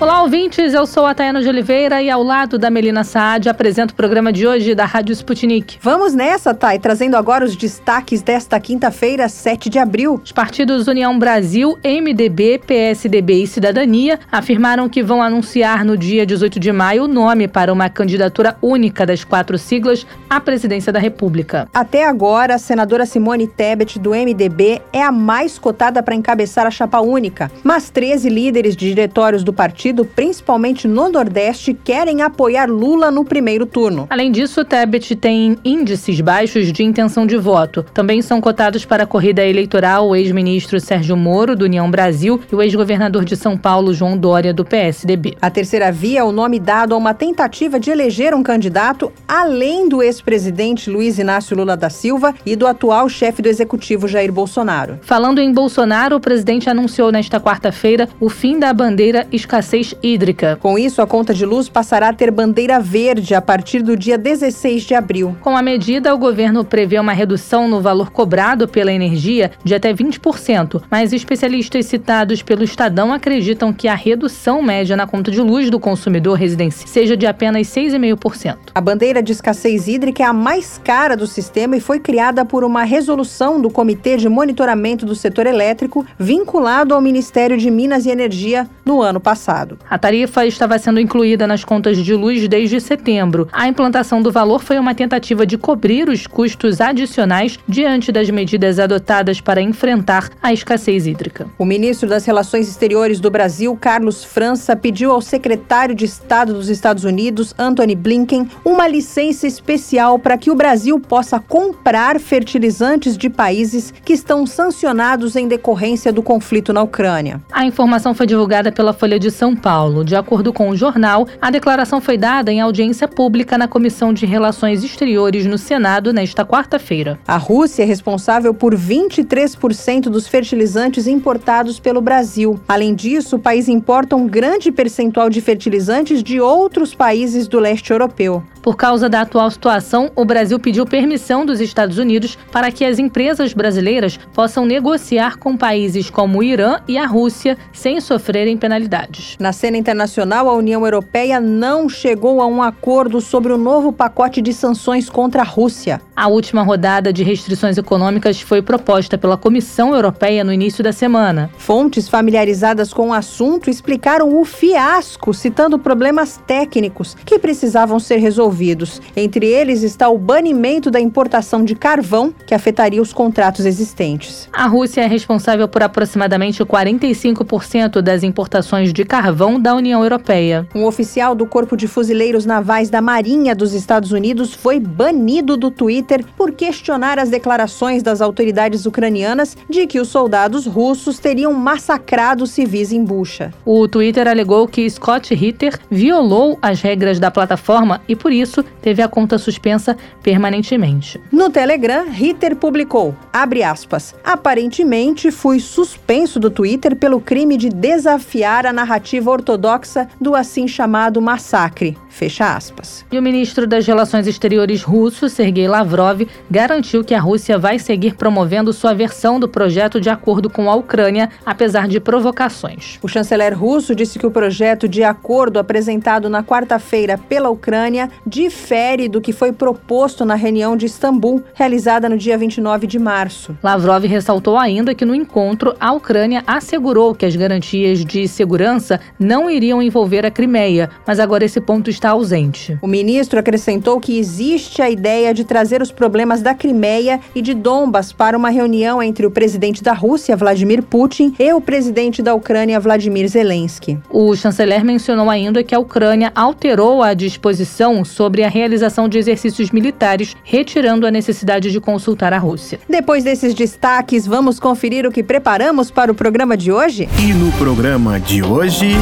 Olá, ouvintes. Eu sou a Tayana de Oliveira e ao lado da Melina Saad apresento o programa de hoje da Rádio Sputnik. Vamos nessa, Thay, trazendo agora os destaques desta quinta-feira, 7 de abril. Os partidos União Brasil, MDB, PSDB e Cidadania afirmaram que vão anunciar no dia 18 de maio o nome para uma candidatura única das quatro siglas à presidência da República. Até agora, a senadora Simone Tebet, do MDB, é a mais cotada para encabeçar a chapa única, mas 13 líderes de diretórios do partido partido, principalmente no Nordeste, querem apoiar Lula no primeiro turno. Além disso, Tebet tem índices baixos de intenção de voto. Também são cotados para a corrida eleitoral o ex-ministro Sérgio Moro, do União Brasil, e o ex-governador de São Paulo, João Dória, do PSDB. A terceira via é o nome dado a uma tentativa de eleger um candidato além do ex-presidente Luiz Inácio Lula da Silva e do atual chefe do executivo Jair Bolsonaro. Falando em Bolsonaro, o presidente anunciou nesta quarta-feira o fim da bandeira escassez escassez hídrica. Com isso, a conta de luz passará a ter bandeira verde a partir do dia 16 de abril. Com a medida, o governo prevê uma redução no valor cobrado pela energia de até 20%, mas especialistas citados pelo Estadão acreditam que a redução média na conta de luz do consumidor residencial seja de apenas 6,5%. A bandeira de escassez hídrica é a mais cara do sistema e foi criada por uma resolução do Comitê de Monitoramento do Setor Elétrico, vinculado ao Ministério de Minas e Energia no ano passado. A tarifa estava sendo incluída nas contas de luz desde setembro. A implantação do valor foi uma tentativa de cobrir os custos adicionais diante das medidas adotadas para enfrentar a escassez hídrica. O ministro das Relações Exteriores do Brasil, Carlos França, pediu ao secretário de Estado dos Estados Unidos, Anthony Blinken, uma licença especial para que o Brasil possa comprar fertilizantes de países que estão sancionados em decorrência do conflito na Ucrânia. A informação foi divulgada pela Folha de São Paulo. De acordo com o jornal, a declaração foi dada em audiência pública na Comissão de Relações Exteriores no Senado nesta quarta-feira. A Rússia é responsável por 23% dos fertilizantes importados pelo Brasil. Além disso, o país importa um grande percentual de fertilizantes de outros países do leste europeu. Por causa da atual situação, o Brasil pediu permissão dos Estados Unidos para que as empresas brasileiras possam negociar com países como o Irã e a Rússia sem sofrerem penalidades. Na cena internacional, a União Europeia não chegou a um acordo sobre o novo pacote de sanções contra a Rússia. A última rodada de restrições econômicas foi proposta pela Comissão Europeia no início da semana. Fontes familiarizadas com o assunto explicaram o fiasco, citando problemas técnicos que precisavam ser resolvidos. Entre eles está o banimento da importação de carvão, que afetaria os contratos existentes. A Rússia é responsável por aproximadamente 45% das importações de carvão carvão da União Europeia. Um oficial do Corpo de Fuzileiros Navais da Marinha dos Estados Unidos foi banido do Twitter por questionar as declarações das autoridades ucranianas de que os soldados russos teriam massacrado civis em Bucha. O Twitter alegou que Scott Ritter violou as regras da plataforma e, por isso, teve a conta suspensa permanentemente. No Telegram, Ritter publicou, abre aspas, aparentemente fui suspenso do Twitter pelo crime de desafiar a narrativa narrativa ortodoxa do assim chamado massacre. Fecha aspas. E o ministro das Relações Exteriores russo, Sergei Lavrov, garantiu que a Rússia vai seguir promovendo sua versão do projeto de acordo com a Ucrânia, apesar de provocações. O chanceler russo disse que o projeto de acordo apresentado na quarta-feira pela Ucrânia difere do que foi proposto na reunião de Istambul, realizada no dia 29 de março. Lavrov ressaltou ainda que no encontro a Ucrânia assegurou que as garantias de segurança não iriam envolver a Crimeia, mas agora esse ponto está ausente. O ministro acrescentou que existe a ideia de trazer os problemas da Crimeia e de Donbas para uma reunião entre o presidente da Rússia, Vladimir Putin, e o presidente da Ucrânia, Vladimir Zelensky. O chanceler mencionou ainda que a Ucrânia alterou a disposição sobre a realização de exercícios militares, retirando a necessidade de consultar a Rússia. Depois desses destaques, vamos conferir o que preparamos para o programa de hoje? E no programa de hoje.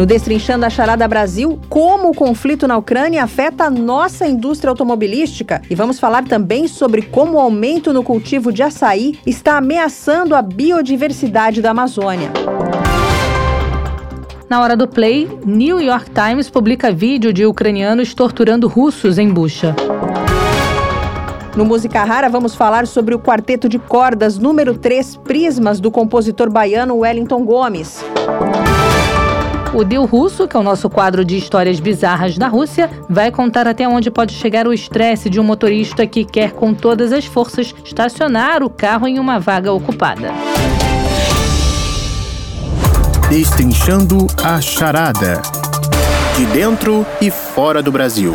No Destrinchando a Charada Brasil, como o conflito na Ucrânia afeta a nossa indústria automobilística. E vamos falar também sobre como o aumento no cultivo de açaí está ameaçando a biodiversidade da Amazônia. Na hora do play, New York Times publica vídeo de ucranianos torturando russos em Bucha. No Música Rara, vamos falar sobre o quarteto de cordas número 3 Prismas do compositor baiano Wellington Gomes. O Dil Russo, que é o nosso quadro de histórias bizarras da Rússia, vai contar até onde pode chegar o estresse de um motorista que quer com todas as forças estacionar o carro em uma vaga ocupada. Destrinchando a charada. De dentro e fora do Brasil.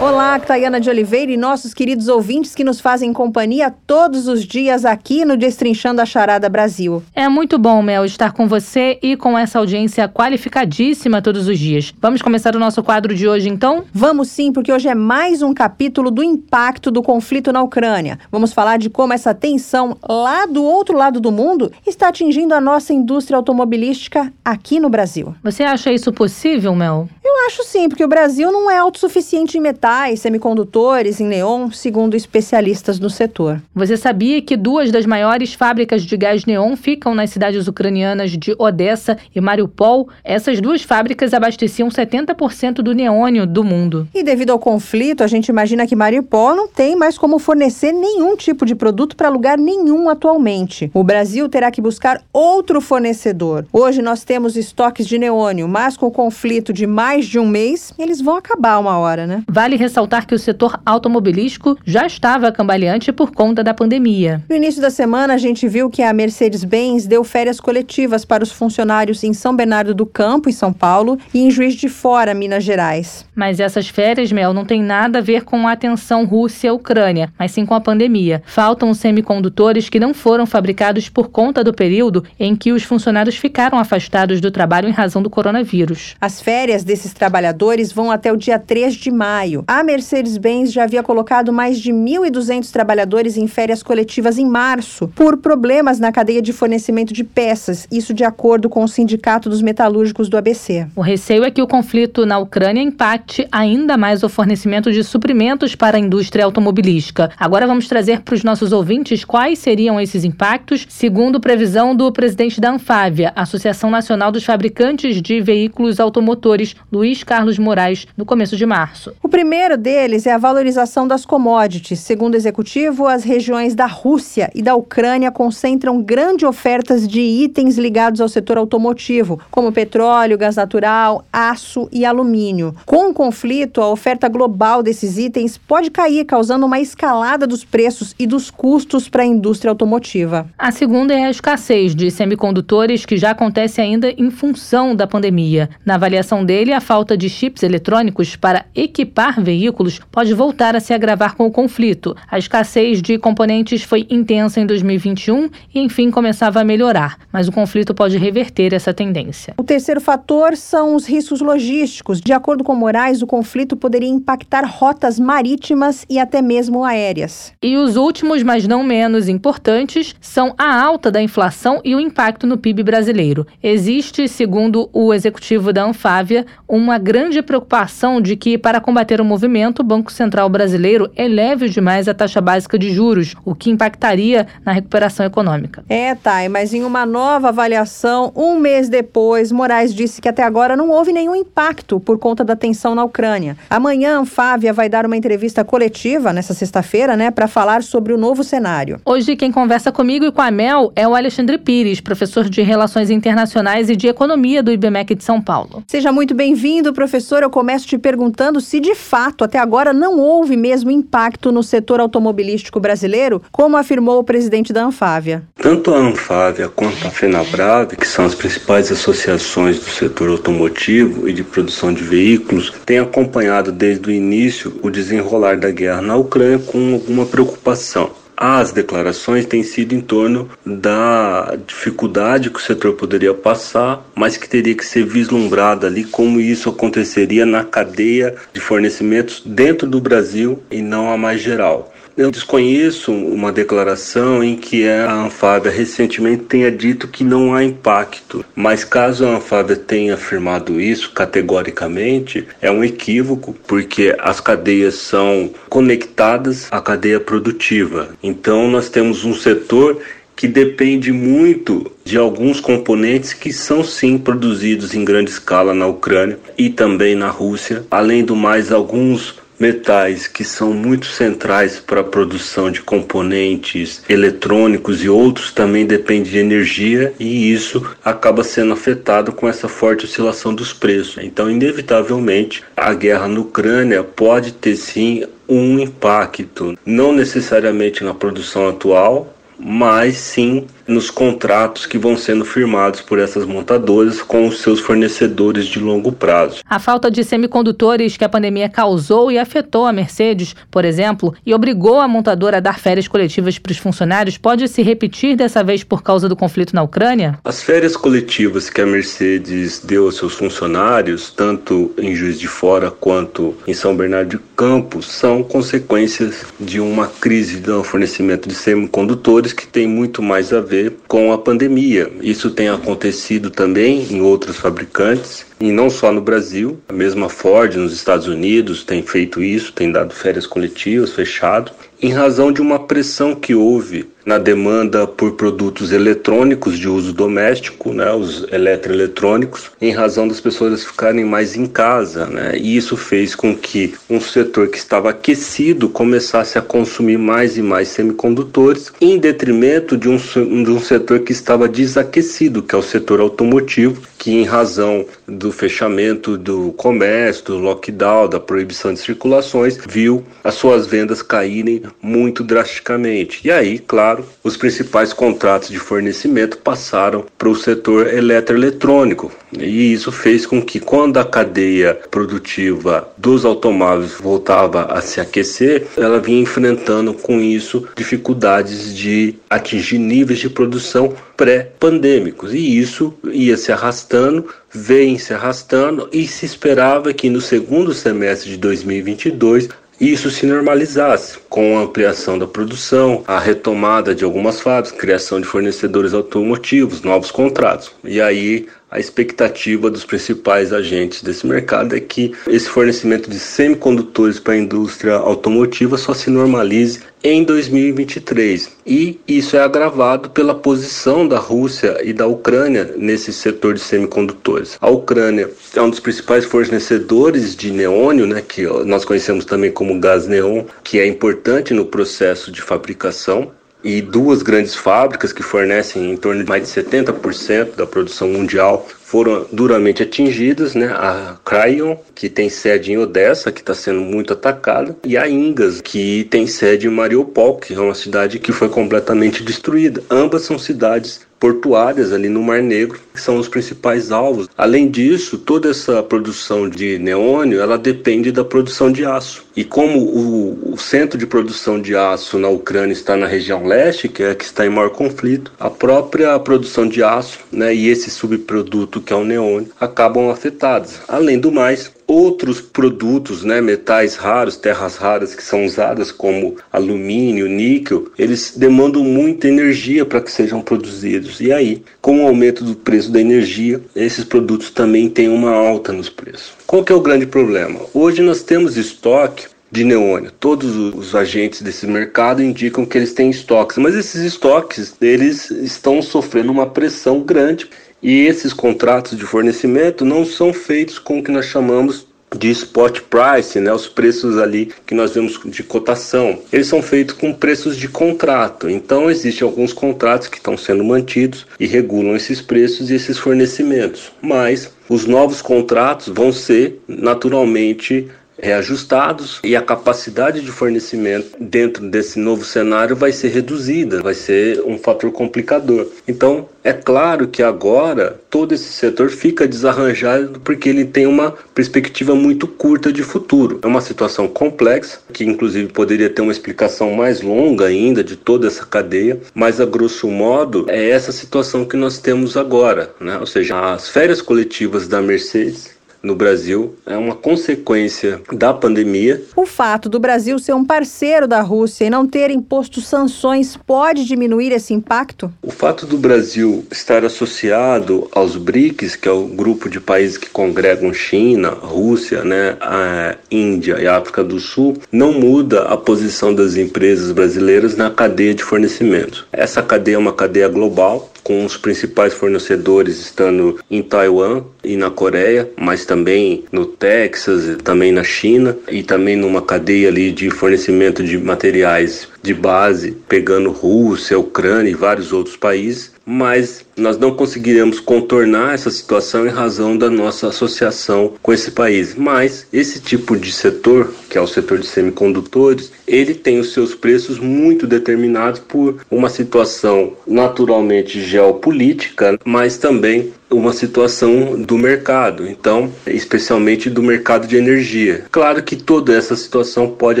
Olá, Tayana de Oliveira e nossos queridos ouvintes que nos fazem companhia todos os dias aqui no Destrinchando a Charada Brasil. É muito bom, Mel, estar com você e com essa audiência qualificadíssima todos os dias. Vamos começar o nosso quadro de hoje, então? Vamos sim, porque hoje é mais um capítulo do impacto do conflito na Ucrânia. Vamos falar de como essa tensão lá do outro lado do mundo está atingindo a nossa indústria automobilística aqui no Brasil. Você acha isso possível, Mel? Eu acho sim, porque o Brasil não é autossuficiente em metais, semicondutores, em neon, segundo especialistas no setor. Você sabia que duas das maiores fábricas de gás neon ficam nas cidades ucranianas de Odessa e Mariupol? Essas duas fábricas abasteciam 70% do neônio do mundo. E devido ao conflito, a gente imagina que Mariupol não tem mais como fornecer nenhum tipo de produto para lugar nenhum atualmente. O Brasil terá que buscar outro fornecedor. Hoje nós temos estoques de neônio, mas com o conflito de mais mais de um mês, eles vão acabar uma hora, né? Vale ressaltar que o setor automobilístico já estava cambaleante por conta da pandemia. No início da semana, a gente viu que a Mercedes-Benz deu férias coletivas para os funcionários em São Bernardo do Campo, em São Paulo, e em Juiz de Fora, Minas Gerais. Mas essas férias, Mel, não tem nada a ver com a tensão Rússia-Ucrânia, mas sim com a pandemia. Faltam semicondutores que não foram fabricados por conta do período em que os funcionários ficaram afastados do trabalho em razão do coronavírus. As férias desses desses trabalhadores vão até o dia 3 de maio. A Mercedes-Benz já havia colocado mais de 1.200 trabalhadores em férias coletivas em março por problemas na cadeia de fornecimento de peças, isso de acordo com o Sindicato dos Metalúrgicos do ABC. O receio é que o conflito na Ucrânia impacte ainda mais o fornecimento de suprimentos para a indústria automobilística. Agora vamos trazer para os nossos ouvintes quais seriam esses impactos, segundo previsão do presidente da Anfávia, Associação Nacional dos Fabricantes de Veículos Automotores, Luiz Carlos Moraes, no começo de março. O primeiro deles é a valorização das commodities. Segundo o executivo, as regiões da Rússia e da Ucrânia concentram grande ofertas de itens ligados ao setor automotivo, como petróleo, gás natural, aço e alumínio. Com o conflito, a oferta global desses itens pode cair, causando uma escalada dos preços e dos custos para a indústria automotiva. A segunda é a escassez de semicondutores, que já acontece ainda em função da pandemia. Na avaliação dele, a falta de chips eletrônicos para equipar veículos pode voltar a se agravar com o conflito. A escassez de componentes foi intensa em 2021 e, enfim, começava a melhorar, mas o conflito pode reverter essa tendência. O terceiro fator são os riscos logísticos. De acordo com Moraes, o conflito poderia impactar rotas marítimas e até mesmo aéreas. E os últimos, mas não menos importantes, são a alta da inflação e o impacto no PIB brasileiro. Existe, segundo o executivo da Anfávia, uma grande preocupação de que, para combater o movimento, o Banco Central brasileiro eleve demais a taxa básica de juros, o que impactaria na recuperação econômica. É, Thay, mas em uma nova avaliação, um mês depois, Moraes disse que até agora não houve nenhum impacto por conta da tensão na Ucrânia. Amanhã, Fávia vai dar uma entrevista coletiva, nessa sexta-feira, né, para falar sobre o novo cenário. Hoje, quem conversa comigo e com a Mel é o Alexandre Pires, professor de Relações Internacionais e de Economia do IBMEC de São Paulo. Seja muito bem-vindo, professor. Eu começo te perguntando se de fato até agora não houve mesmo impacto no setor automobilístico brasileiro, como afirmou o presidente da Anfávia. Tanto a Anfávia quanto a FenaBrave, que são as principais associações do setor automotivo e de produção de veículos, têm acompanhado desde o início o desenrolar da guerra na Ucrânia com alguma preocupação as declarações têm sido em torno da dificuldade que o setor poderia passar, mas que teria que ser vislumbrada ali como isso aconteceria na cadeia de fornecimentos dentro do Brasil e não a mais geral. Eu desconheço uma declaração em que a Anfávia recentemente tenha dito que não há impacto, mas caso a Anfávia tenha afirmado isso categoricamente, é um equívoco, porque as cadeias são conectadas à cadeia produtiva. Então nós temos um setor que depende muito de alguns componentes que são sim produzidos em grande escala na Ucrânia e também na Rússia, além do mais alguns metais que são muito centrais para a produção de componentes eletrônicos e outros também dependem de energia e isso acaba sendo afetado com essa forte oscilação dos preços. Então, inevitavelmente, a guerra na Ucrânia pode ter sim um impacto, não necessariamente na produção atual, mas sim nos contratos que vão sendo firmados por essas montadoras com os seus fornecedores de longo prazo. A falta de semicondutores que a pandemia causou e afetou a Mercedes, por exemplo, e obrigou a montadora a dar férias coletivas para os funcionários, pode se repetir dessa vez por causa do conflito na Ucrânia? As férias coletivas que a Mercedes deu aos seus funcionários, tanto em Juiz de Fora quanto em São Bernardo de Campos, são consequências de uma crise do fornecimento de semicondutores que tem muito mais a ver com a pandemia. Isso tem acontecido também em outros fabricantes e não só no Brasil. A mesma Ford nos Estados Unidos tem feito isso, tem dado férias coletivas, fechado, em razão de uma pressão que houve na demanda por produtos eletrônicos de uso doméstico, né, os eletroeletrônicos, em razão das pessoas ficarem mais em casa, né, e isso fez com que um setor que estava aquecido começasse a consumir mais e mais semicondutores, em detrimento de um, de um setor que estava desaquecido, que é o setor automotivo, que em razão do fechamento do comércio, do lockdown, da proibição de circulações, viu as suas vendas caírem muito drasticamente. E aí, claro, os principais contratos de fornecimento passaram para o setor eletroeletrônico. E isso fez com que quando a cadeia produtiva dos automóveis voltava a se aquecer, ela vinha enfrentando com isso dificuldades de atingir níveis de produção pré-pandêmicos. E isso ia se arrastando, vem se arrastando e se esperava que no segundo semestre de 2022 isso se normalizasse com a ampliação da produção, a retomada de algumas fábricas, criação de fornecedores automotivos, novos contratos. E aí a expectativa dos principais agentes desse mercado é que esse fornecimento de semicondutores para a indústria automotiva só se normalize em 2023. E isso é agravado pela posição da Rússia e da Ucrânia nesse setor de semicondutores. A Ucrânia é um dos principais fornecedores de neônio, né, que nós conhecemos também como gás neon, que é importante no processo de fabricação e duas grandes fábricas que fornecem em torno de mais de 70% da produção mundial foram duramente atingidas, né? A Cryon, que tem sede em Odessa, que está sendo muito atacada, e a Ingas, que tem sede em Mariupol, que é uma cidade que foi completamente destruída. Ambas são cidades portuárias ali no Mar Negro, que são os principais alvos. Além disso, toda essa produção de neônio, ela depende da produção de aço. E como o, o, centro de produção de aço na Ucrânia está na região leste, que é a que está em maior conflito, a própria produção de aço né, e esse subproduto que é o neônio acabam afetados. Além do mais, outros produtos, né, metais raros, terras raras que são usadas como alumínio, níquel, eles demandam muita energia para que sejam produzidos. E aí, com o aumento do preço da energia, esses produtos também têm uma alta nos preços. Qual que é o grande problema? Hoje nós temos estoque de neônio. Todos os agentes desse mercado indicam que eles têm estoques, mas esses estoques eles estão sofrendo uma pressão grande e esses contratos de fornecimento não são feitos com o que nós chamamos de spot price, né, os preços ali que nós vemos de cotação. Eles são feitos com preços de contrato. Então existem alguns contratos que estão sendo mantidos e regulam esses preços e esses fornecimentos. Mas os novos contratos vão ser naturalmente reajustados e a capacidade de fornecimento dentro desse novo cenário vai ser reduzida, vai ser um fator complicador. Então, é claro que agora todo esse setor fica desarranjado porque ele tem uma perspectiva muito curta de futuro. É uma situação complexa, que inclusive poderia ter uma explicação mais longa ainda de toda essa cadeia, mas a grosso modo é essa situação que nós temos agora, né? Ou seja, as férias coletivas da Mercedes no Brasil é uma consequência da pandemia. O fato do Brasil ser um parceiro da Rússia e não ter imposto sanções pode diminuir esse impacto? O fato do Brasil estar associado aos BRICS, que é o grupo de países que congregam China, Rússia, né, a Índia e a África do Sul, não muda a posição das empresas brasileiras na cadeia de fornecimento. Essa cadeia é uma cadeia global com os principais fornecedores estando em Taiwan e na Coreia, mas também no Texas, também na China e também numa cadeia ali de fornecimento de materiais de base, pegando Rússia, Ucrânia e vários outros países, mas nós não conseguiremos contornar essa situação em razão da nossa associação com esse país. Mas esse tipo de setor, que é o setor de semicondutores, ele tem os seus preços muito determinados por uma situação naturalmente geopolítica, mas também uma situação do mercado, então, especialmente do mercado de energia. Claro que toda essa situação pode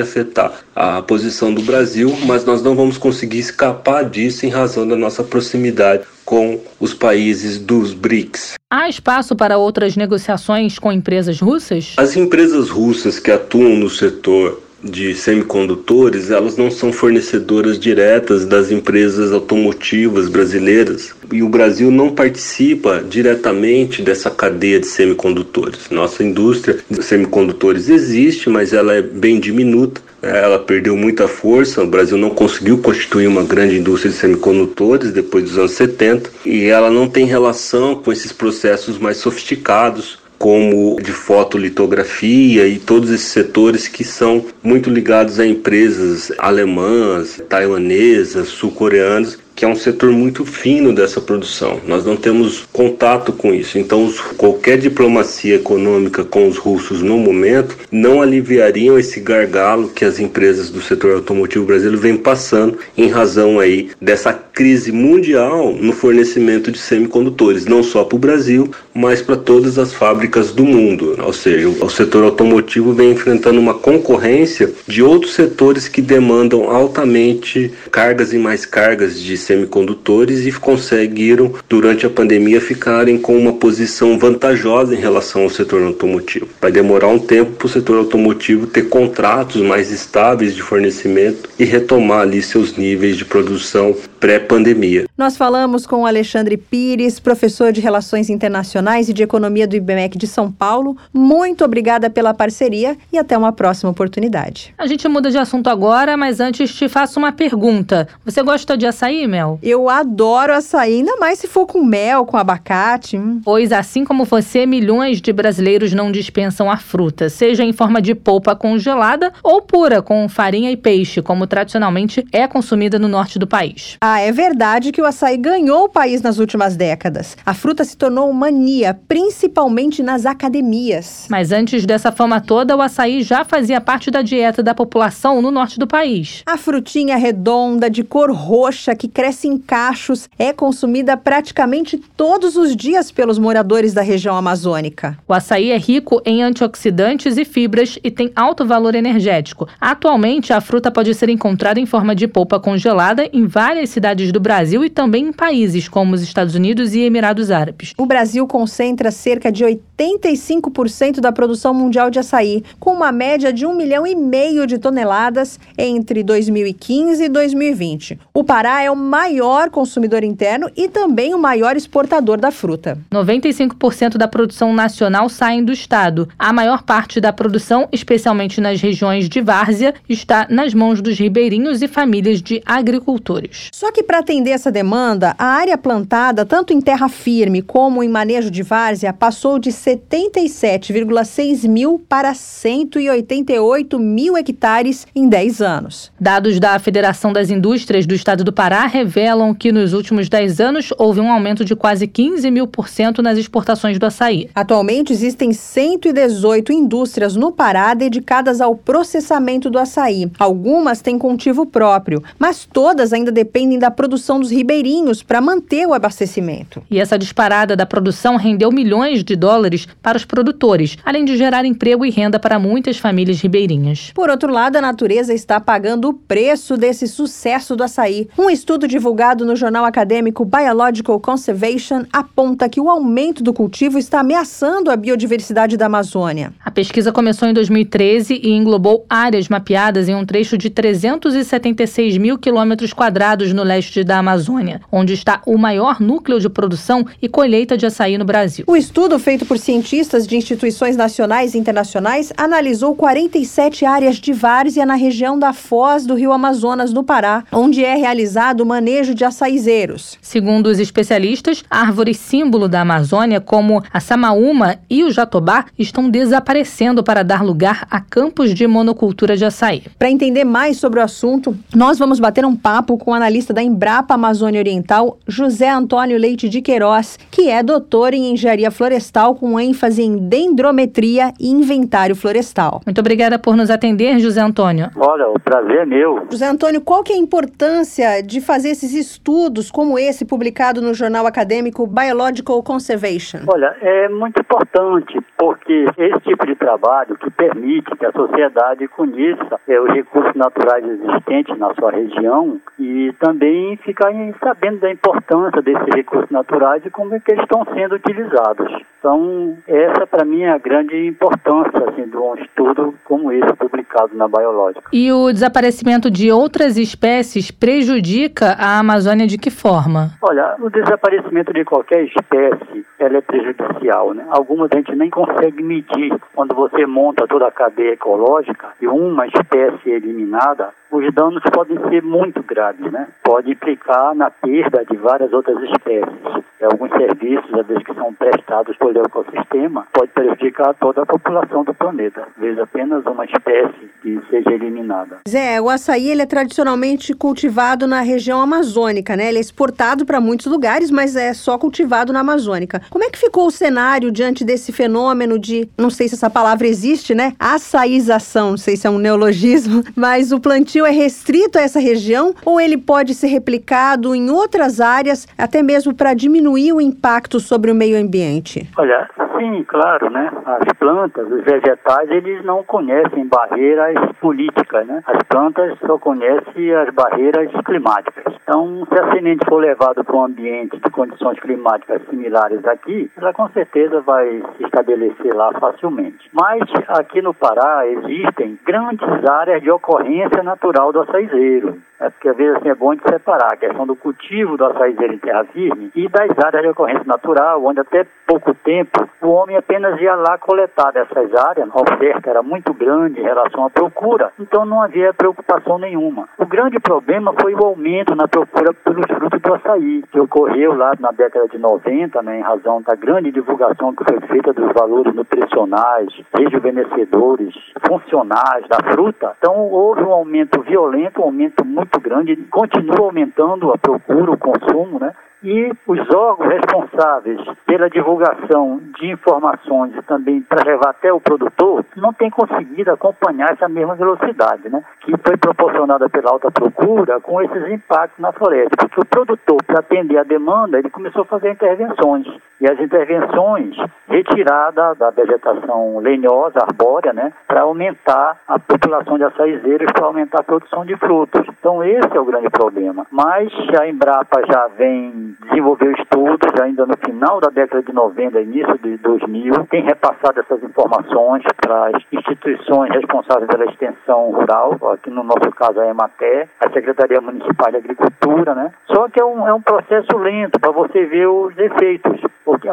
afetar a posição do Brasil, mas nós não vamos conseguir escapar disso em razão da nossa proximidade com os países dos BRICS. Há espaço para outras negociações com empresas russas? As empresas russas que atuam no setor de semicondutores, elas não são fornecedoras diretas das empresas automotivas brasileiras e o Brasil não participa diretamente dessa cadeia de semicondutores. Nossa indústria de semicondutores existe, mas ela é bem diminuta. Ela perdeu muita força, o Brasil não conseguiu constituir uma grande indústria de semicondutores depois dos anos 70 e ela não tem relação com esses processos mais sofisticados como de fotolitografia e todos esses setores que são muito ligados a empresas alemãs, taiwanesas, sul-coreanas que é um setor muito fino dessa produção. Nós não temos contato com isso. Então, qualquer diplomacia econômica com os russos no momento não aliviariam esse gargalo que as empresas do setor automotivo brasileiro vêm passando em razão aí dessa crise mundial no fornecimento de semicondutores, não só para o Brasil, mas para todas as fábricas do mundo. Ou seja, o setor automotivo vem enfrentando uma concorrência de outros setores que demandam altamente cargas e mais cargas de semicondutores e conseguiram, durante a pandemia, ficarem com uma posição vantajosa em relação ao setor automotivo. Vai demorar um tempo para o setor automotivo ter contratos mais estáveis de fornecimento e retomar ali seus níveis de produção pré-pandemia. Nós falamos com Alexandre Pires, professor de Relações Internacionais e de Economia do IBMEC de São Paulo. Muito obrigada pela parceria e até uma próxima oportunidade. A gente muda de assunto agora, mas antes te faço uma pergunta. Você gosta de açaí, Mel? Mel? Eu adoro açaí, ainda mais se for com mel, com abacate. Hum. Pois, assim como você, milhões de brasileiros não dispensam a fruta, seja em forma de polpa congelada ou pura, com farinha e peixe, como tradicionalmente é consumida no norte do país. Ah, é verdade que o açaí ganhou o país nas últimas décadas. A fruta se tornou mania, principalmente nas academias. Mas antes dessa fama toda, o açaí já fazia parte da dieta da população no norte do país. A frutinha redonda, de cor roxa, que cresce cresce em cachos, é consumida praticamente todos os dias pelos moradores da região amazônica. O açaí é rico em antioxidantes e fibras e tem alto valor energético. Atualmente, a fruta pode ser encontrada em forma de polpa congelada em várias cidades do Brasil e também em países como os Estados Unidos e Emirados Árabes. O Brasil concentra cerca de 85% da produção mundial de açaí, com uma média de um milhão e meio de toneladas entre 2015 e 2020. O Pará é o maior consumidor interno e também o maior exportador da fruta. 95% da produção nacional sai do estado. A maior parte da produção, especialmente nas regiões de várzea, está nas mãos dos ribeirinhos e famílias de agricultores. Só que para atender essa demanda, a área plantada, tanto em terra firme como em manejo de várzea, passou de 77,6 mil para 188 mil hectares em 10 anos. Dados da Federação das Indústrias do Estado do Pará revelam que nos últimos 10 anos houve um aumento de quase 15 mil por cento nas exportações do açaí. Atualmente existem 118 indústrias no Pará dedicadas ao processamento do açaí. Algumas têm cultivo próprio, mas todas ainda dependem da produção dos ribeirinhos para manter o abastecimento. E essa disparada da produção rendeu milhões de dólares para os produtores, além de gerar emprego e renda para muitas famílias ribeirinhas. Por outro lado, a natureza está pagando o preço desse sucesso do açaí. Um estudo divulgado no jornal acadêmico Biological Conservation aponta que o aumento do cultivo está ameaçando a biodiversidade da Amazônia. A pesquisa começou em 2013 e englobou áreas mapeadas em um trecho de 376 mil quilômetros quadrados no leste da Amazônia, onde está o maior núcleo de produção e colheita de açaí no Brasil. O estudo, feito por cientistas de instituições nacionais e internacionais, analisou 47 áreas de várzea na região da Foz do Rio Amazonas, no Pará, onde é realizado o manejo de açaizeiros. Segundo os especialistas, árvores símbolo da Amazônia, como a samaúma e o jatobá, estão desaparecendo para dar lugar a campos de monocultura de açaí. Para entender mais sobre o assunto, nós vamos bater um papo com o analista da Embrapa Amazônia Oriental, José Antônio Leite de Queiroz, que é doutor em engenharia florestal com ênfase em dendrometria e inventário florestal. Muito obrigada por nos atender, José Antônio. Olha, o prazer é meu. José Antônio, qual que é a importância de fazer esses estudos como esse publicado no jornal acadêmico Biological Conservation? Olha, é muito importante porque esse tipo de trabalho que permite que a sociedade conheça é, os recursos naturais existentes na sua região e também ficar sabendo da importância desses recursos naturais e como é que eles estão sendo utilizados. Então, essa para mim é a grande importância assim, de um estudo como esse publicado na Biológica. E o desaparecimento de outras espécies prejudica a Amazônia de que forma? Olha, o desaparecimento de qualquer espécie ela é prejudicial, né? Algumas a gente nem consegue medir. Quando você monta toda a cadeia ecológica e uma espécie é eliminada, os danos podem ser muito graves, né? Pode implicar na perda de várias outras espécies. Alguns serviços, às vezes, que são prestados pelo ecossistema, pode prejudicar toda a população do planeta. Vezes, apenas uma espécie que seja eliminada. Zé, o açaí ele é tradicionalmente cultivado na região amazônica, né? Ele é exportado para muitos lugares, mas é só cultivado na Amazônica. Como é que ficou o cenário diante desse fenômeno de, não sei se essa palavra existe, né? Açaização, não sei se é um neologismo, mas o plantio é restrito a essa região ou ele pode ser replicado em outras áreas, até mesmo para diminuir o impacto sobre o meio ambiente? Olha, sim, claro, né? As plantas, os vegetais, eles não conhecem barreiras políticas, né? As plantas só conhecem as barreiras climáticas. Então, se a semente for levada para um ambiente de condições climáticas similares aqui, ela com certeza vai se estabelecer lá facilmente. Mas aqui no Pará existem grandes áreas de ocorrência natural do açaizeiro. É porque às vezes assim, é bom de separar a questão do cultivo do açaizeiro em terra firme e das áreas de ocorrência natural, onde até pouco tempo o homem apenas ia lá coletar dessas áreas, a oferta era muito grande em relação à procura, então não havia preocupação nenhuma. O grande problema foi o aumento na procura pelos frutos do açaí, que ocorreu lá na década de 90, né, em razão da grande divulgação que foi feita dos valores nutricionais, rejuvenescedores, funcionais da fruta. Então houve um aumento violento, um aumento muito grande, continua aumentando a procura, o consumo, né? E os órgãos responsáveis pela divulgação de informações e também para levar até o produtor não têm conseguido acompanhar essa mesma velocidade, né? Que foi proporcionada pela alta procura com esses impactos na floresta, porque o produtor para atender a demanda ele começou a fazer intervenções e as intervenções retirada da vegetação lenhosa, arbórea, né? Para aumentar a população de açaizeiros, para aumentar a produção de frutos. Então esse é o grande problema. Mas a Embrapa já vem desenvolveu estudos ainda no final da década de 90, início de 2000, tem repassado essas informações para as instituições responsáveis pela extensão rural, aqui no nosso caso a EMATE, a Secretaria Municipal de Agricultura, né? Só que é um, é um processo lento para você ver os efeitos,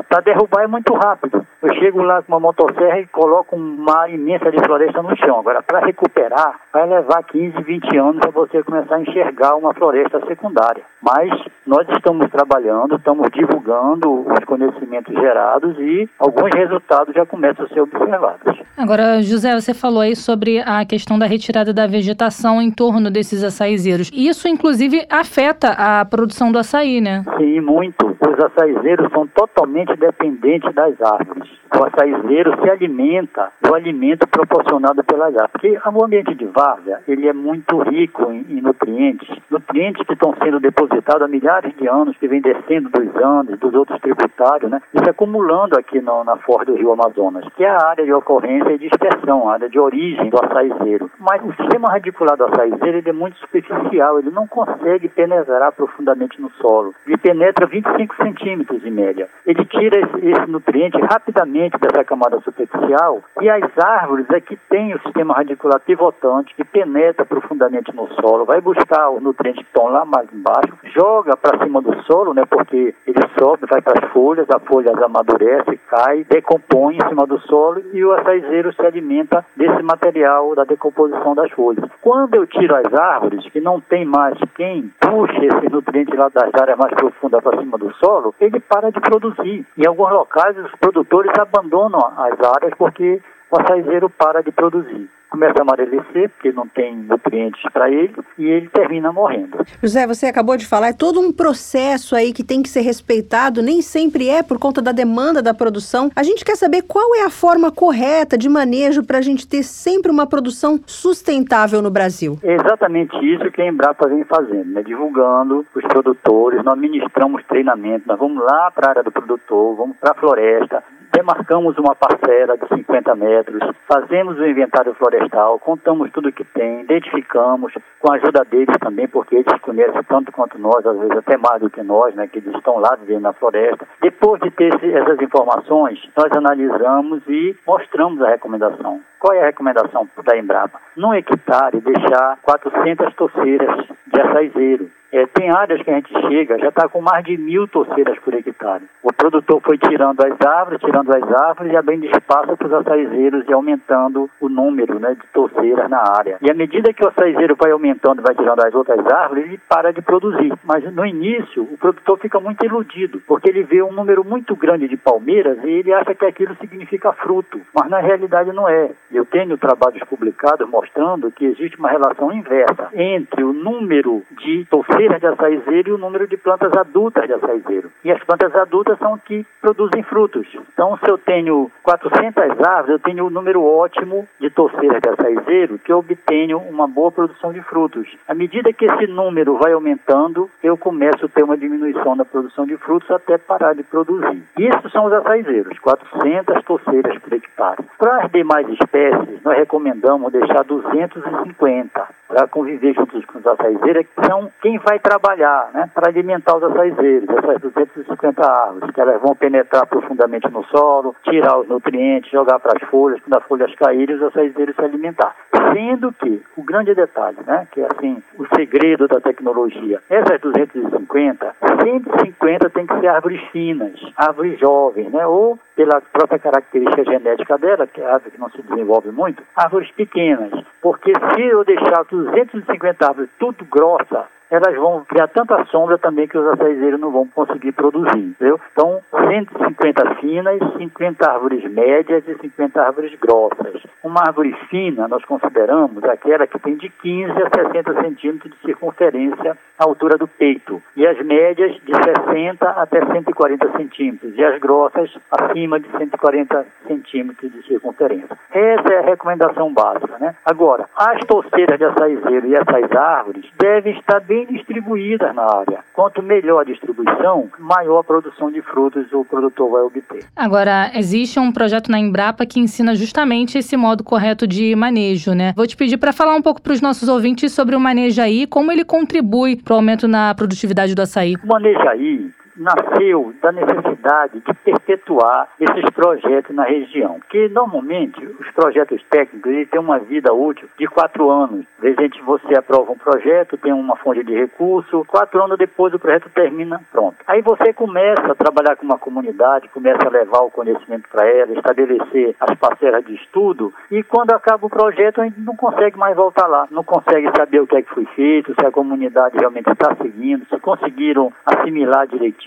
para derrubar é muito rápido. Eu chego lá com uma motosserra e coloco uma área imensa de floresta no chão. Agora, para recuperar, vai levar 15, 20 anos para você começar a enxergar uma floresta secundária. Mas nós estamos trabalhando, estamos divulgando os conhecimentos gerados e alguns resultados já começam a ser observados. Agora, José, você falou aí sobre a questão da retirada da vegetação em torno desses açaizeiros. Isso, inclusive, afeta a produção do açaí, né? Sim, muito. Os açaizeiros são totalmente dependentes das árvores. O açaizeiro se alimenta do alimento proporcionado pela água. Porque o ambiente de várzea, ele é muito rico em, em nutrientes, nutrientes que estão sendo depositados há milhares de anos, que vem descendo dos Andes, dos outros tributários, né? E se acumulando aqui no, na foz do rio Amazonas, que é a área de ocorrência e dispersão, a área de origem do açaizeiro. Mas o sistema radicular do açaizeiro ele é muito superficial, ele não consegue penetrar profundamente no solo. Ele penetra 25 centímetros em média. Tira esse, nutriente rapidamente dessa camada superficial e as árvores é que têm o sistema radicular pivotante que penetra profundamente no solo, vai buscar os nutrientes que estão lá mais embaixo, joga para cima do solo, né, porque ele sobe, vai para as folhas, a folha amadurece, cai, decompõe em cima do solo e o açaizeiro se alimenta desse material da decomposição das folhas. Quando eu tiro as árvores, que não tem mais quem puxe esse nutriente lá das áreas mais profundas para cima do solo, ele para de produzir. Em alguns locais, os produtores abandonam as áreas porque o açaizeiro para de produzir começa a amarecer, porque não tem nutrientes para ele, e ele termina morrendo. José, você acabou de falar, é todo um processo aí que tem que ser respeitado, nem sempre é por conta da demanda da produção. A gente quer saber qual é a forma correta de manejo para a gente ter sempre uma produção sustentável no Brasil. É exatamente isso que a Embrapa vem fazendo, né? divulgando os produtores, nós ministramos treinamento, nós vamos lá para a área do produtor, vamos para a floresta, demarcamos uma parcela de 50 metros, fazemos o inventário florestal, contamos tudo que tem, identificamos, com a ajuda deles também, porque eles conhecem tanto quanto nós, às vezes até mais do que nós, né, que eles estão lá vivendo na floresta. Depois de ter essas informações, nós analisamos e mostramos a recomendação. Qual é a recomendação da Embrapa? Num hectare, deixar 400 torceiras de açaizeiro. É, tem áreas que a gente chega, já está com mais de mil torceiras por hectare. O produtor foi tirando as árvores, tirando as árvores e abrindo espaço para os açaizeiros e aumentando o número né, de torceiras na área. E à medida que o açaizeiro vai aumentando, vai tirando as outras árvores, ele para de produzir. Mas no início, o produtor fica muito iludido, porque ele vê um número muito grande de palmeiras e ele acha que aquilo significa fruto. Mas na realidade não é. Eu tenho trabalhos publicados mostrando que existe uma relação inversa entre o número de torceiras de açaizeiro e o número de plantas adultas de açaizeiro. E as plantas adultas são que produzem frutos. Então, se eu tenho 400 árvores, eu tenho um número ótimo de torceiras de açaizeiro que eu obtenho uma boa produção de frutos. À medida que esse número vai aumentando, eu começo a ter uma diminuição da produção de frutos até parar de produzir. Isso são os açaizeiros, 400 torceiras por hectare. Para as demais espécies, nós recomendamos deixar 250 para conviver juntos com os açaizeiros, que são quem vai trabalhar né, para alimentar os açaizeiros, essas 250 árvores, que elas vão penetrar profundamente no solo, tirar os nutrientes, jogar para as folhas, quando as folhas caírem, os açaizeiros se alimentar. Sendo que, o grande detalhe, né, que é assim, o segredo da tecnologia, essas 250, 150 tem que ser árvores finas, árvores jovens, né, ou pela própria característica genética dela, que é árvore que não se desenvolve muito, árvores pequenas. Porque se eu deixar 250 árvores tudo grossa, elas vão criar tanta sombra também que os açaizeiros não vão conseguir produzir, entendeu? Então, 150 finas, 50 árvores médias e 50 árvores grossas. Uma árvore fina, nós consideramos aquela que tem de 15 a 60 centímetros de circunferência à altura do peito, e as médias de 60 até 140 centímetros, e as grossas acima de 140 centímetros de circunferência. Essa é a recomendação básica, né? Agora, as torceiras de açaizeiro e essas árvores devem estar bem bem distribuídas na área. Quanto melhor a distribuição, maior a produção de frutos o produtor vai obter. Agora, existe um projeto na Embrapa que ensina justamente esse modo correto de manejo, né? Vou te pedir para falar um pouco para os nossos ouvintes sobre o Manejaí, como ele contribui para o aumento na produtividade do açaí. O Manejaí nasceu da necessidade de perpetuar esses projetos na região. Que normalmente os projetos técnicos têm uma vida útil de quatro anos. Vezes você aprova um projeto, tem uma fonte de recurso, quatro anos depois o projeto termina, pronto. Aí você começa a trabalhar com uma comunidade, começa a levar o conhecimento para ela, estabelecer as parcelas de estudo e quando acaba o projeto a gente não consegue mais voltar lá, não consegue saber o que é que foi feito, se a comunidade realmente está seguindo, se conseguiram assimilar direitinho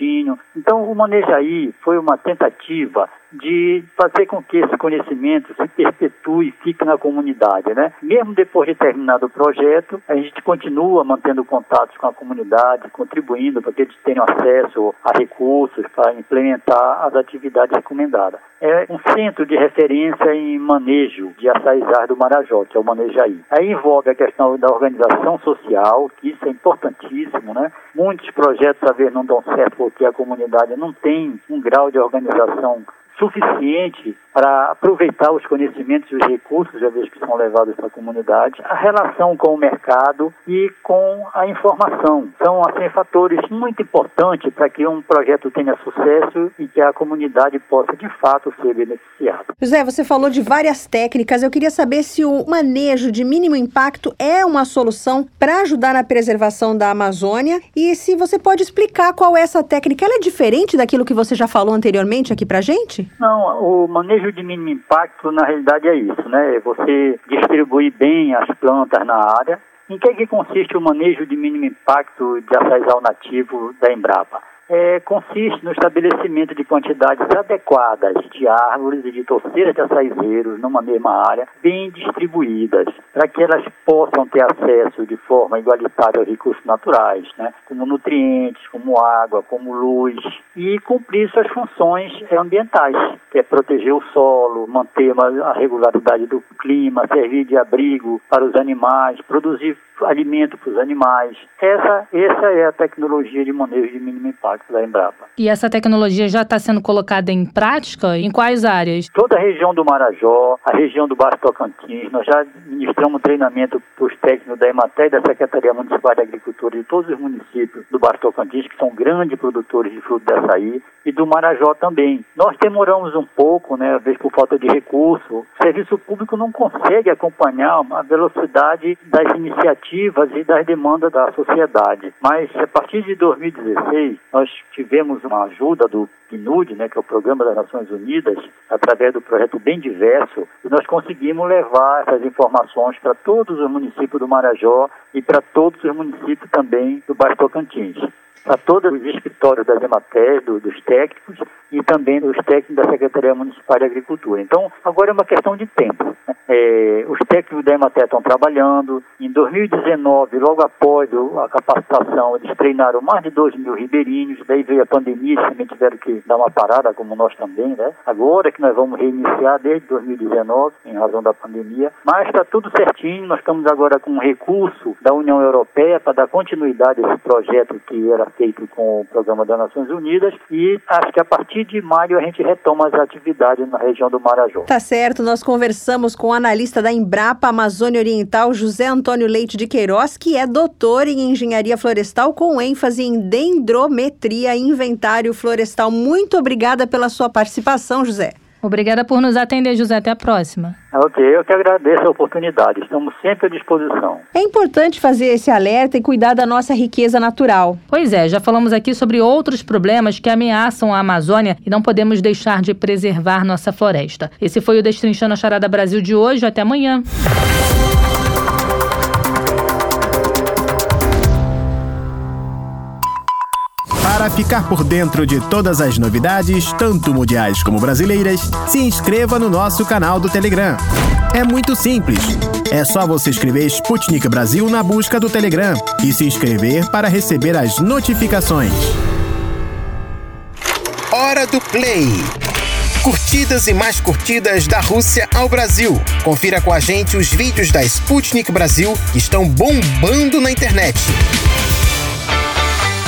então, o Manejaí foi uma tentativa de fazer com que esse conhecimento se perpetue e fique na comunidade, né? Mesmo depois de terminado o projeto, a gente continua mantendo contatos com a comunidade, contribuindo para que eles tenham acesso a recursos para implementar as atividades recomendadas. É um centro de referência em manejo de açaizar do Marajó, que é o Manejaí. Aí envolve a questão da organização social, que isso é importantíssimo, né? Muitos projetos, às vezes, não dão certo porque a comunidade não tem um grau de organização suficiente para aproveitar os conhecimentos e os recursos, já vez que são levados para a comunidade, a relação com o mercado e com a informação. São, assim, fatores muito importantes para que um projeto tenha sucesso e que a comunidade possa, de fato, ser beneficiada. José, você falou de várias técnicas. Eu queria saber se o manejo de mínimo impacto é uma solução para ajudar na preservação da Amazônia e se você pode explicar qual é essa técnica. Ela é diferente daquilo que você já falou anteriormente aqui para gente? Não, o manejo de mínimo impacto, na realidade, é isso, né? É você distribuir bem as plantas na área. Em que, é que consiste o manejo de mínimo impacto de açaizal nativo da Embrapa? É, consiste no estabelecimento de quantidades adequadas de árvores e de torceiras de açaizeiros numa mesma área, bem distribuídas, para que elas possam ter acesso de forma igualitária aos recursos naturais, né, como nutrientes, como água, como luz, e cumprir suas funções ambientais, que é proteger o solo, manter a regularidade do clima, servir de abrigo para os animais, produzir alimento para os animais. Essa, essa é a tecnologia de manejo de mínimo impacto da Embrapa. E essa tecnologia já está sendo colocada em prática? Em quais áreas? Toda a região do Marajó, a região do Baixo Tocantins, nós já ministramos treinamento para os técnicos da EMATE e da Secretaria Municipal de Agricultura de todos os municípios do Baixo Tocantins, que são grandes produtores de fruto de açaí, e do Marajó também. Nós demoramos um pouco, né, às vezes por falta de recurso. O serviço público não consegue acompanhar a velocidade das iniciativas e das demandas da sociedade. Mas a partir de 2016, nós tivemos uma ajuda do PNUD, né, que é o Programa das Nações Unidas, através do projeto Bem Diverso, e nós conseguimos levar essas informações para todos os municípios do Marajó e para todos os municípios também do Baixo Tocantins para todos os escritórios das EMATES, do, dos técnicos e também dos técnicos da Secretaria Municipal de Agricultura. Então, agora é uma questão de tempo. Né? É, os técnicos da EMATE estão trabalhando. Em 2019, logo após a capacitação, eles treinaram mais de 2 mil ribeirinhos. Daí veio a pandemia, eles também tiveram que dar uma parada, como nós também. Né? Agora que nós vamos reiniciar desde 2019, em razão da pandemia. Mas está tudo certinho. Nós estamos agora com um recurso da União Europeia para dar continuidade a esse projeto que era com o Programa das Nações Unidas e acho que a partir de maio a gente retoma as atividades na região do Marajó. Tá certo, nós conversamos com o analista da Embrapa Amazônia Oriental, José Antônio Leite de Queiroz, que é doutor em engenharia florestal com ênfase em dendrometria e inventário florestal. Muito obrigada pela sua participação, José. Obrigada por nos atender, José. Até a próxima. Ok, eu que agradeço a oportunidade. Estamos sempre à disposição. É importante fazer esse alerta e cuidar da nossa riqueza natural. Pois é, já falamos aqui sobre outros problemas que ameaçam a Amazônia e não podemos deixar de preservar nossa floresta. Esse foi o Destrinchando a Charada Brasil de hoje. Até amanhã. Para ficar por dentro de todas as novidades, tanto mundiais como brasileiras, se inscreva no nosso canal do Telegram. É muito simples. É só você escrever Sputnik Brasil na busca do Telegram e se inscrever para receber as notificações. Hora do Play. Curtidas e mais curtidas da Rússia ao Brasil. Confira com a gente os vídeos da Sputnik Brasil que estão bombando na internet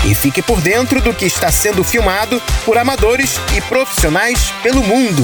e fique por dentro do que está sendo filmado por amadores e profissionais pelo mundo.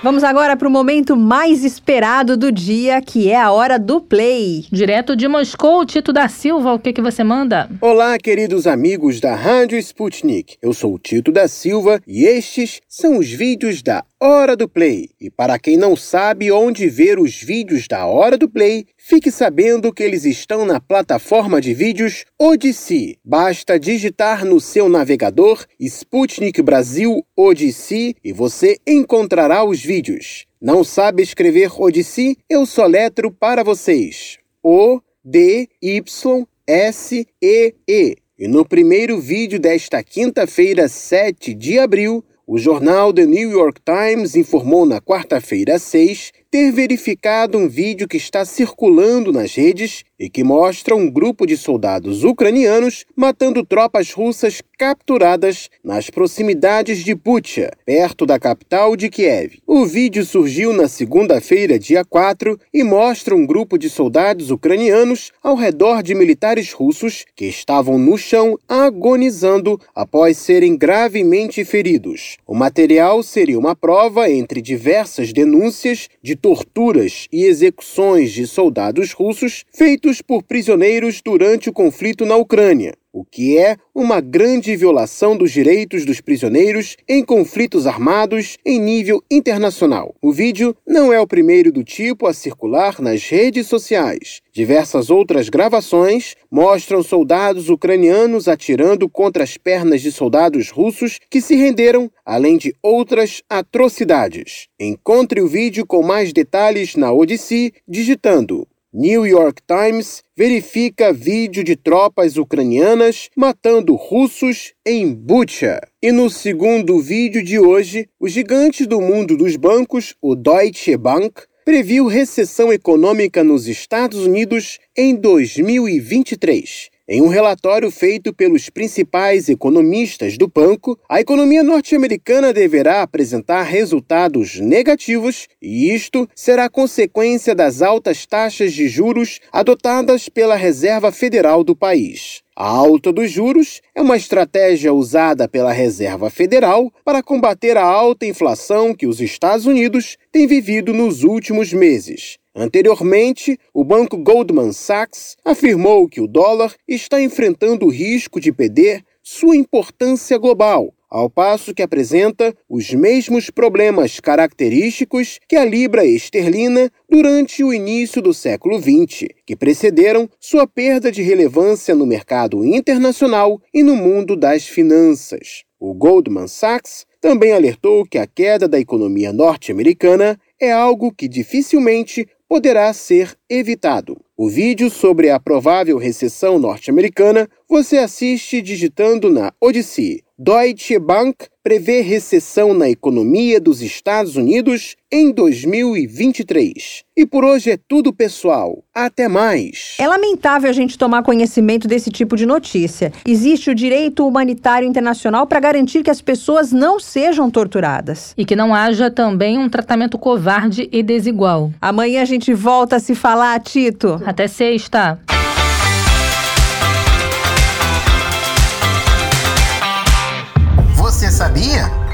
Vamos agora para o momento mais esperado do dia, que é a hora do play. Direto de Moscou, Tito da Silva, o que, que você manda? Olá, queridos amigos da Rádio Sputnik. Eu sou o Tito da Silva e estes são os vídeos da Hora do Play. E para quem não sabe onde ver os vídeos da Hora do Play, fique sabendo que eles estão na plataforma de vídeos Odyssey. Basta digitar no seu navegador Sputnik Brasil Odyssey e você encontrará os vídeos. Não sabe escrever Odyssey? Eu soletro para vocês. O D Y S E E. E no primeiro vídeo desta quinta-feira, 7 de abril, O jornal The New York Times informou na quarta-feira 6 ter verificado um vídeo que está circulando nas redes e que mostra um grupo de soldados ucranianos matando tropas russas capturadas nas proximidades de Bucha, perto da capital de Kiev. O vídeo surgiu na segunda-feira, dia 4, e mostra um grupo de soldados ucranianos ao redor de militares russos que estavam no chão agonizando após serem gravemente feridos. O material seria uma prova entre diversas denúncias de torturas e execuções de soldados russos feitos por prisioneiros durante o conflito na Ucrânia o que é uma grande violação dos direitos dos prisioneiros em conflitos armados em nível internacional. O vídeo não é o primeiro do tipo a circular nas redes sociais. Diversas outras gravações mostram soldados ucranianos atirando contra as pernas de soldados russos que se renderam, além de outras atrocidades. Encontre o vídeo com mais detalhes na Odyssey digitando New York Times verifica vídeo de tropas ucranianas matando russos em Bucha. E no segundo vídeo de hoje, o gigante do mundo dos bancos, o Deutsche Bank, previu recessão econômica nos Estados Unidos em 2023. Em um relatório feito pelos principais economistas do banco, a economia norte-americana deverá apresentar resultados negativos e isto será consequência das altas taxas de juros adotadas pela Reserva Federal do país. A alta dos juros é uma estratégia usada pela Reserva Federal para combater a alta inflação que os Estados Unidos têm vivido nos últimos meses. Anteriormente, o banco Goldman Sachs afirmou que o dólar está enfrentando o risco de perder sua importância global, ao passo que apresenta os mesmos problemas característicos que a libra esterlina durante o início do século XX, que precederam sua perda de relevância no mercado internacional e no mundo das finanças. O Goldman Sachs também alertou que a queda da economia norte-americana é algo que dificilmente poderá ser evitado. O vídeo sobre a provável recessão norte-americana você assiste digitando na Odyssey. Deutsche Bank prevê recessão na economia dos Estados Unidos em 2023. E por hoje é tudo, pessoal. Até mais. É lamentável a gente tomar conhecimento desse tipo de notícia. Existe o direito humanitário internacional para garantir que as pessoas não sejam torturadas. E que não haja também um tratamento covarde e desigual. Amanhã a gente volta a se falar, Tito. Até sexta.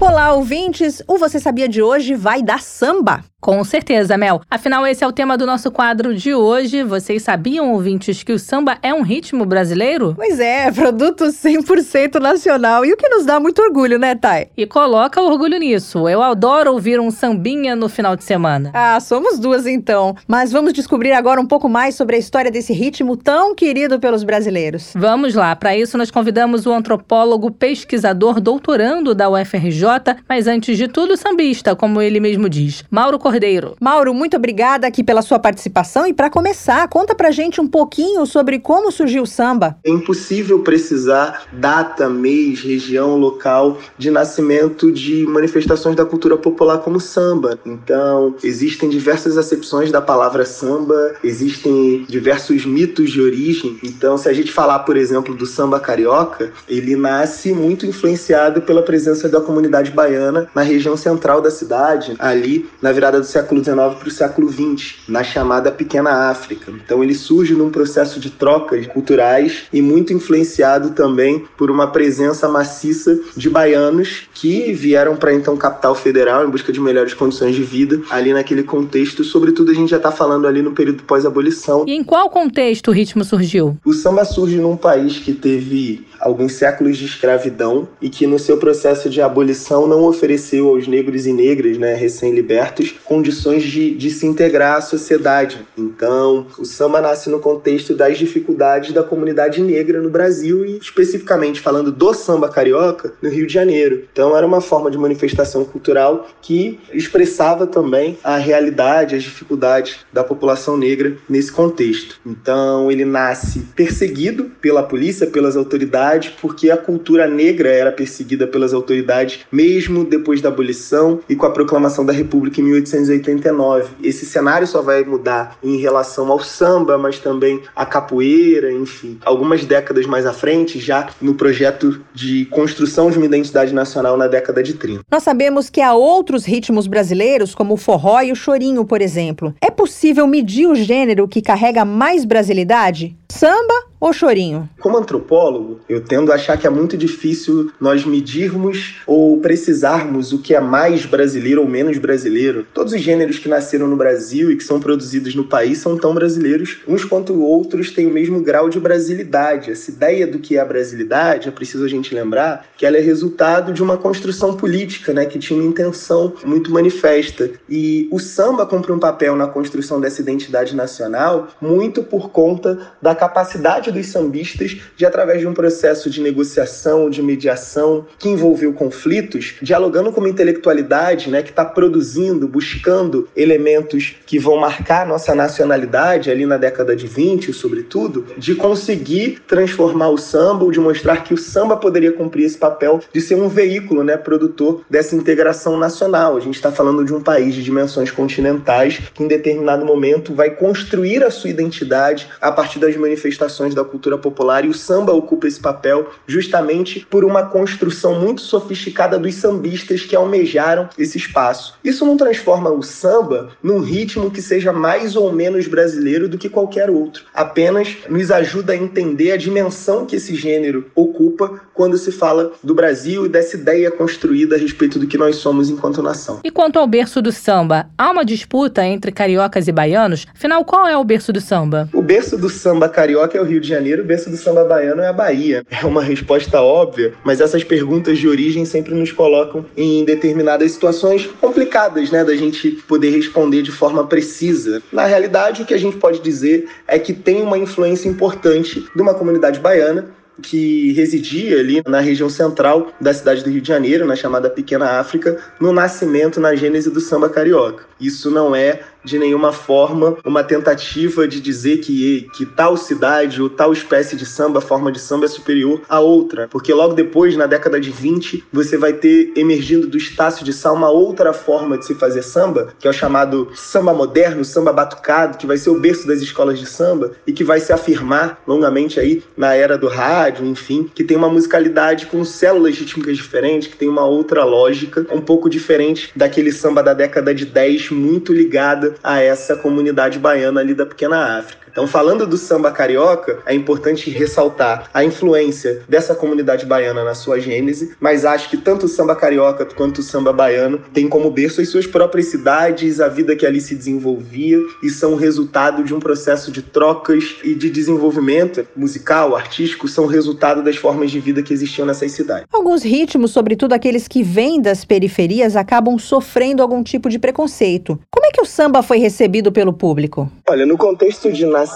Olá, ouvintes! O Você Sabia de hoje vai dar samba. Com certeza, Mel. Afinal, esse é o tema do nosso quadro de hoje. Vocês sabiam, ouvintes, que o samba é um ritmo brasileiro? Pois é, produto 100% nacional. E o que nos dá muito orgulho, né, Thay? E coloca orgulho nisso. Eu adoro ouvir um sambinha no final de semana. Ah, somos duas então. Mas vamos descobrir agora um pouco mais sobre a história desse ritmo tão querido pelos brasileiros. Vamos lá. Para isso, nós convidamos o antropólogo, pesquisador, doutorando da UFRJ, mas antes de tudo, sambista, como ele mesmo diz. Mauro Cordeiro. Mauro, muito obrigada aqui pela sua participação e para começar, conta pra gente um pouquinho sobre como surgiu o samba. É impossível precisar data, mês, região, local de nascimento de manifestações da cultura popular como samba. Então, existem diversas acepções da palavra samba, existem diversos mitos de origem. Então, se a gente falar, por exemplo, do samba carioca, ele nasce muito influenciado pela presença da comunidade baiana na região central da cidade, ali na virada do século XIX para o século XX, na chamada Pequena África. Então ele surge num processo de trocas culturais e muito influenciado também por uma presença maciça de baianos que vieram para então capital federal em busca de melhores condições de vida ali naquele contexto. Sobretudo a gente já está falando ali no período pós-abolição. E em qual contexto o ritmo surgiu? O samba surge num país que teve alguns séculos de escravidão e que no seu processo de abolição não ofereceu aos negros e negras, né, recém-libertos, condições de, de se integrar à sociedade. Então, o samba nasce no contexto das dificuldades da comunidade negra no Brasil e especificamente falando do samba carioca no Rio de Janeiro. Então, era uma forma de manifestação cultural que expressava também a realidade, as dificuldades da população negra nesse contexto. Então, ele nasce perseguido pela polícia, pelas autoridades, porque a cultura negra era perseguida pelas autoridades mesmo depois da abolição e com a proclamação da República em 1889. Esse cenário só vai mudar em relação ao samba, mas também à capoeira, enfim. Algumas décadas mais à frente, já no projeto de construção de uma identidade nacional na década de 30. Nós sabemos que há outros ritmos brasileiros, como o forró e o chorinho, por exemplo. É possível medir o gênero que carrega mais brasilidade? Samba ou chorinho? Como antropólogo, eu tendo a achar que é muito difícil nós medirmos ou precisarmos o que é mais brasileiro ou menos brasileiro. Todos os gêneros que nasceram no Brasil e que são produzidos no país são tão brasileiros, uns quanto outros têm o mesmo grau de brasilidade. Essa ideia do que é a brasilidade, é preciso a gente lembrar que ela é resultado de uma construção política, né, que tinha uma intenção muito manifesta. E o samba cumpre um papel na construção dessa identidade nacional muito por conta da capacidade dos sambistas de, através de um processo de negociação, de mediação, que envolveu conflitos, dialogando com uma intelectualidade né, que está produzindo, buscando elementos que vão marcar nossa nacionalidade ali na década de 20, sobretudo, de conseguir transformar o samba ou de mostrar que o samba poderia cumprir esse papel de ser um veículo né, produtor dessa integração nacional. A gente está falando de um país de dimensões continentais que, em determinado momento, vai construir a sua identidade a partir das manifestações da cultura popular e o samba ocupa esse papel justamente por uma construção muito sofisticada dos sambistas que almejaram esse espaço. Isso não transforma o samba num ritmo que seja mais ou menos brasileiro do que qualquer outro. Apenas nos ajuda a entender a dimensão que esse gênero ocupa quando se fala do Brasil e dessa ideia construída a respeito do que nós somos enquanto nação. E quanto ao berço do samba, há uma disputa entre cariocas e baianos? Afinal, qual é o berço do samba? O berço do samba carioca é o Rio de Janeiro, o berço do samba baiano é a Bahia. É uma resposta óbvia, mas essas perguntas de origem sempre nos colocam em determinadas situações complicadas, né, da gente poder responder de forma precisa. Na realidade, o que a gente pode dizer é que tem uma influência importante de uma comunidade baiana que residia ali na região central da cidade do Rio de Janeiro, na chamada Pequena África, no nascimento, na gênese do samba carioca. Isso não é de nenhuma forma uma tentativa de dizer que, que tal cidade ou tal espécie de samba, forma de samba é superior à outra, porque logo depois, na década de 20, você vai ter emergindo do Estácio de Sá uma outra forma de se fazer samba, que é o chamado samba moderno, samba batucado, que vai ser o berço das escolas de samba e que vai se afirmar longamente aí na era do rádio, enfim, que tem uma musicalidade com células rítmicas diferentes, que tem uma outra lógica, um pouco diferente daquele samba da década de 10, muito ligada a essa comunidade baiana ali da Pequena África. Então, falando do samba carioca, é importante ressaltar a influência dessa comunidade baiana na sua gênese, mas acho que tanto o samba carioca quanto o samba baiano têm como berço as suas próprias cidades, a vida que ali se desenvolvia e são resultado de um processo de trocas e de desenvolvimento musical, artístico, são resultado das formas de vida que existiam nessas cidades. Alguns ritmos, sobretudo aqueles que vêm das periferias, acabam sofrendo algum tipo de preconceito. Como é que o samba foi recebido pelo público? Olha, no contexto de nascimento,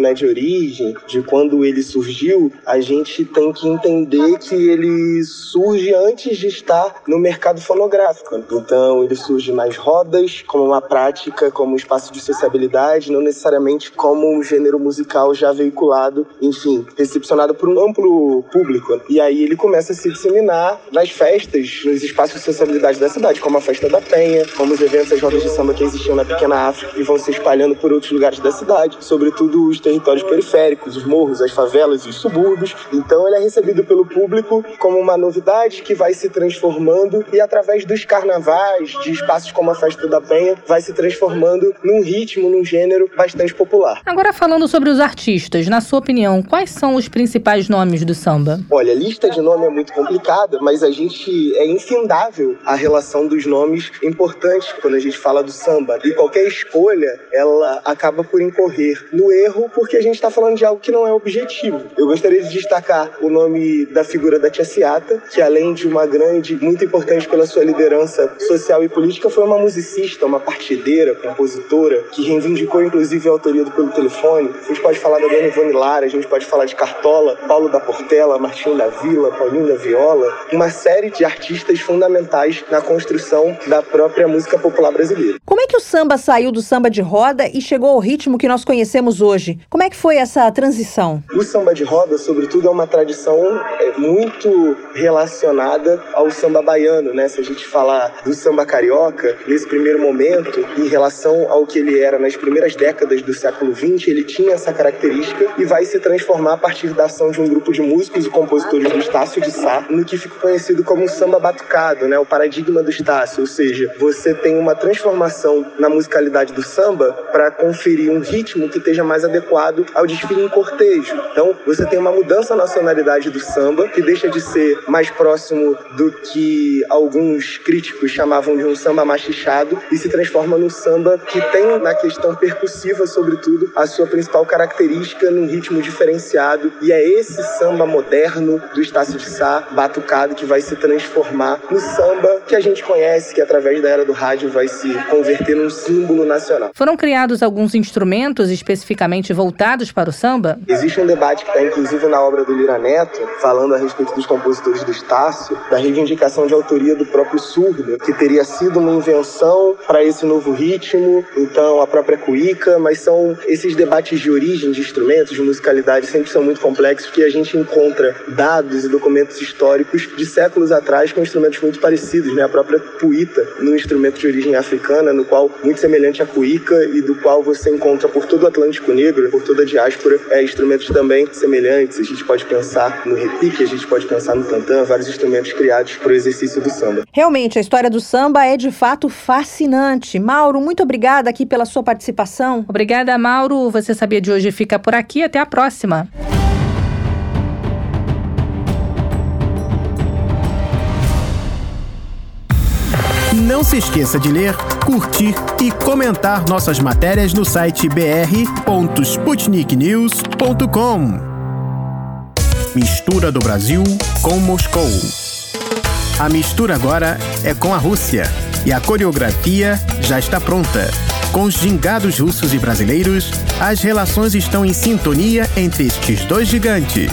né, de origem, de quando ele surgiu, a gente tem que entender que ele surge antes de estar no mercado fonográfico. Então, ele surge nas rodas, como uma prática, como um espaço de sociabilidade, não necessariamente como um gênero musical já veiculado, enfim, recepcionado por um amplo público. E aí ele começa a se disseminar nas festas, nos espaços de sociabilidade da cidade, como a Festa da Penha, como os eventos, as rodas de samba que existiam na Pequena África e vão se espalhando por outros lugares da cidade, sobretudo os territórios periféricos, os morros, as favelas e os subúrbios. Então ele é recebido pelo público como uma novidade que vai se transformando e através dos carnavais, de espaços como a Festa da Penha, vai se transformando num ritmo, num gênero bastante popular. Agora falando sobre os artistas, na sua opinião, quais são os principais nomes do samba? Olha, a lista de nome é muito complicada, mas a gente é infindável a relação dos nomes importantes quando a gente fala do samba. E qualquer escolha, ela acaba por incorrer no erro porque a gente está falando de algo que não é objetivo. Eu gostaria de destacar o nome da figura da Tia Ciata, que além de uma grande, muito importante pela sua liderança social e política, foi uma musicista, uma partideira, compositora, que reivindicou inclusive a autoria do Pelo Telefone. A gente pode falar da Dona Ivone Lara, a gente pode falar de Cartola, Paulo da Portela, Martinho da Vila, Paulinho da Viola, uma série de artistas fundamentais na construção da própria música popular brasileira. Como é que o samba saiu do samba de roda e chegou ao ritmo que nós conhecemos hoje? Como é que foi essa transição? O samba de roda, sobretudo, é uma tradição é, muito relacionada ao samba baiano, né? Se a gente falar do samba carioca, nesse primeiro momento, em relação ao que ele era nas primeiras décadas do século XX, ele tinha essa característica e vai se transformar a partir da ação de um grupo de músicos e compositores do Estácio de Sá, no que fica conhecido como samba batucado, né? O paradigma do Estácio, ou seja, você tem uma transformação na musicalidade do samba para conferir um ritmo que esteja mais adequado ao desfile em cortejo. Então, você tem uma mudança na sonoridade do samba, que deixa de ser mais próximo do que alguns críticos chamavam de um samba machichado e se transforma num samba que tem na questão percussiva, sobretudo, a sua principal característica num ritmo diferenciado e é esse samba moderno do Estácio de Sá, batucado, que vai se transformar no samba que a gente conhece, que através da era do rádio vai se converter num símbolo nacional. Foram criados alguns instrumentos especificamente voltados para o samba? Existe um debate que está inclusive na obra do Lira Neto, falando a respeito dos compositores do Estácio, da reivindicação de autoria do próprio surdo, que teria sido uma invenção para esse novo ritmo, então a própria cuíca, mas são esses debates de origem de instrumentos, de musicalidade, sempre são muito complexos, porque a gente encontra dados e documentos históricos de séculos atrás com instrumentos muito parecidos, né? A própria puíta, num instrumento de origem africana, no qual muito semelhante à cuíca e do qual você encontra por todo o Atlântico Negro, por toda a diáspora, é, instrumentos também semelhantes. A gente pode pensar no repique, a gente pode pensar no tantã, vários instrumentos criados para o exercício do samba. Realmente, a história do samba é de fato fascinante. Mauro, muito obrigada aqui pela sua participação. Obrigada, Mauro. Você sabia de hoje fica por aqui. Até a próxima. Não se esqueça de ler, curtir e comentar nossas matérias no site br.sputniknews.com. Mistura do Brasil com Moscou. A mistura agora é com a Rússia e a coreografia já está pronta. Com os gingados russos e brasileiros, as relações estão em sintonia entre estes dois gigantes.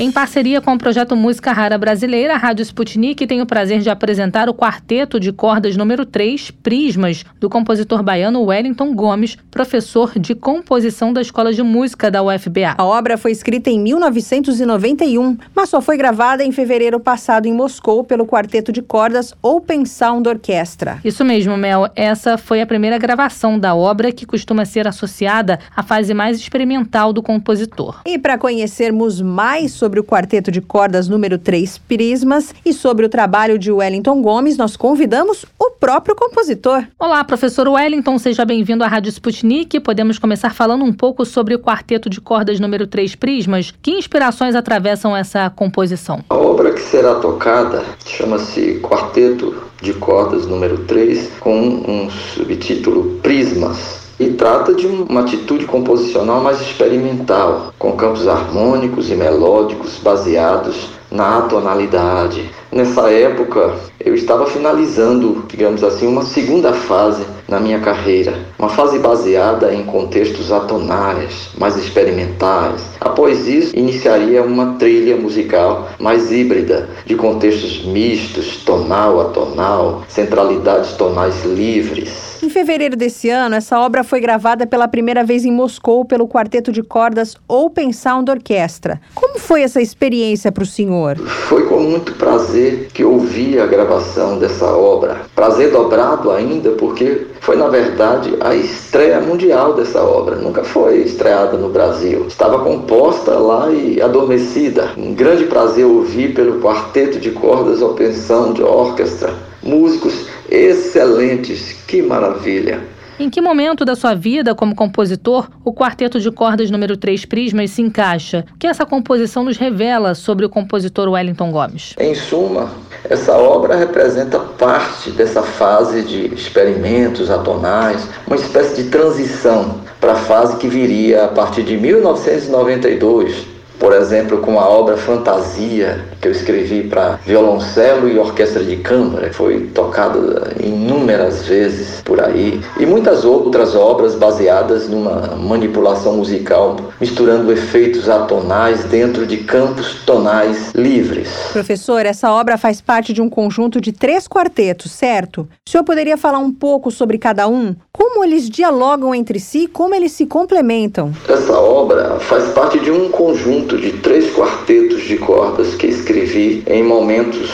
Em parceria com o projeto Música Rara Brasileira, a Rádio Sputnik tem o prazer de apresentar o quarteto de cordas número 3, Prismas, do compositor baiano Wellington Gomes, professor de composição da Escola de Música da UFBA. A obra foi escrita em 1991, mas só foi gravada em fevereiro passado em Moscou pelo quarteto de cordas Open Sound Orchestra. Isso mesmo, Mel. Essa foi a primeira gravação da obra que costuma ser associada à fase mais experimental do compositor. E para conhecermos mais sobre sobre o quarteto de cordas número 3 Prismas e sobre o trabalho de Wellington Gomes, nós convidamos o próprio compositor. Olá, professor Wellington, seja bem-vindo à Rádio Sputnik. Podemos começar falando um pouco sobre o quarteto de cordas número 3 Prismas. Que inspirações atravessam essa composição? A obra que será tocada chama-se Quarteto de Cordas número 3, com um subtítulo Prismas e trata de uma atitude composicional mais experimental, com campos harmônicos e melódicos baseados na atonalidade. Nessa época, eu estava finalizando, digamos assim, uma segunda fase na minha carreira, uma fase baseada em contextos atonais, mais experimentais. Após isso, iniciaria uma trilha musical mais híbrida, de contextos mistos, tonal a tonal, centralidades tonais livres. Em fevereiro desse ano, essa obra foi gravada pela primeira vez em Moscou pelo quarteto de cordas Open Sound Orchestra. Como foi essa experiência para o senhor? Foi com muito prazer que ouvi a gravação dessa obra. Prazer dobrado ainda, porque foi, na verdade, a estreia mundial dessa obra. Nunca foi estreada no Brasil. Estava composta lá e adormecida. Um grande prazer ouvir pelo quarteto de cordas Open Sound Orchestra. Músicos excelentes, que maravilha! Em que momento da sua vida como compositor o quarteto de cordas número 3 Prismas se encaixa? O que essa composição nos revela sobre o compositor Wellington Gomes? Em suma, Essa obra representa parte dessa fase de experimentos atonais, uma espécie de transição para a fase que viria a partir de 1992 por exemplo, com a obra Fantasia, que eu escrevi para violoncelo e orquestra de câmara, foi tocada inúmeras vezes por aí, e muitas outras obras baseadas numa manipulação musical, misturando efeitos atonais dentro de campos tonais livres. Professor, essa obra faz parte de um conjunto de três quartetos, certo? O senhor poderia falar um pouco sobre cada um? Como eles dialogam entre si, como eles se complementam? Essa obra faz parte de um conjunto conjunto de três quartetos de cordas que escrevi em momentos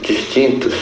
distintos.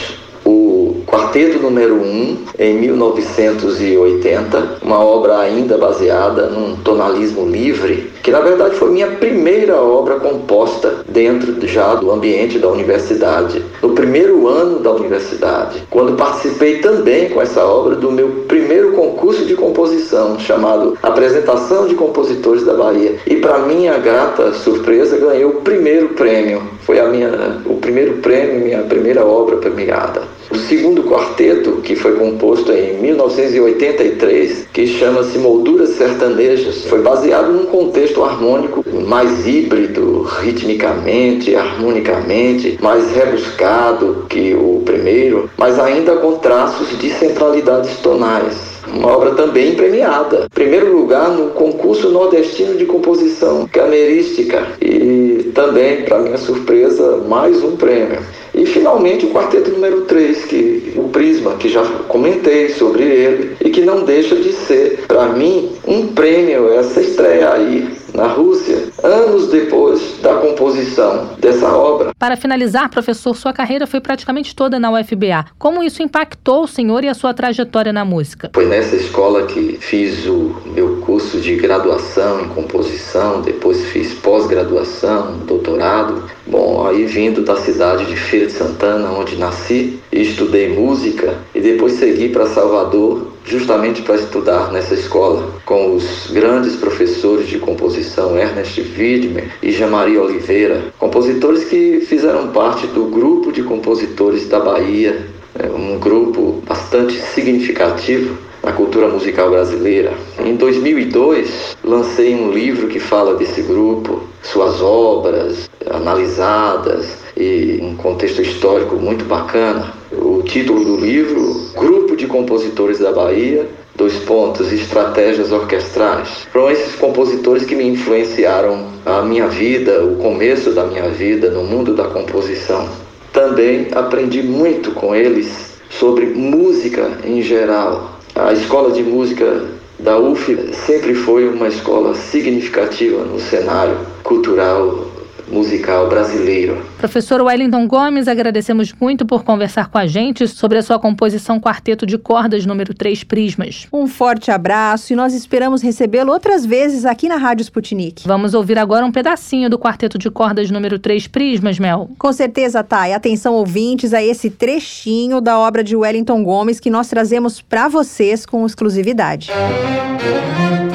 Quarteto número 1, um, em 1980, uma obra ainda baseada num tonalismo livre, que na verdade foi minha primeira obra composta dentro já do ambiente da universidade. No primeiro ano da universidade, quando participei também com essa obra do meu primeiro concurso de composição, chamado Apresentação de Compositores da Bahia. E para minha grata surpresa, ganhei o primeiro prêmio. Foi a minha, o primeiro prêmio, minha primeira obra premiada. O segundo quarteto, que foi composto em 1983, que chama-se Molduras Sertanejas, foi baseado num contexto harmônico mais híbrido, ritmicamente, harmonicamente, mais rebuscado que o primeiro, mas ainda com traços de centralidades tonais uma obra também premiada. Primeiro lugar no concurso nordestino de composição camerística e também, para minha surpresa, mais um prêmio. E finalmente o quarteto número 3, que o Prisma, que já comentei sobre ele e que não deixa de ser, para mim, um prêmio essa estreia aí na Rússia, anos depois da composição dessa obra. Para finalizar, professor, sua carreira foi praticamente toda na UFBA. Como isso impactou o senhor e a sua trajetória na música? Foi nessa escola que fiz o meu curso de graduação em composição, depois fiz pós-graduação, doutorado. Bom, aí vindo da cidade de Feira de Santana, onde nasci, estudei música e depois segui para Salvador justamente para estudar nessa escola com os grandes professores de composição Ernest Widmer e Jean-Marie Oliveira, compositores que fizeram parte do grupo de compositores da Bahia, né, um grupo bastante significativo na cultura musical brasileira. Em 2002, lancei um livro que fala desse grupo, suas obras analisadas e um contexto histórico muito bacana. O título do livro, Grupo de Compositores da Bahia, dois pontos, estratégias orquestrais. Foram esses compositores que me influenciaram a minha vida, o começo da minha vida no mundo da composição. Também aprendi muito com eles sobre música em geral, a escola de música da UF sempre foi uma escola significativa no cenário cultural musical brasileiro. Professor Wellington Gomes, agradecemos muito por conversar com a gente sobre a sua composição Quarteto de Cordas número 3 Prismas. Um forte abraço e nós esperamos recebê-lo outras vezes aqui na Rádio Sputnik. Vamos ouvir agora um pedacinho do Quarteto de Cordas número 3 Prismas, Mel. Com certeza, Thay. Atenção ouvintes a esse trechinho da obra de Wellington Gomes que nós trazemos para vocês com exclusividade. Música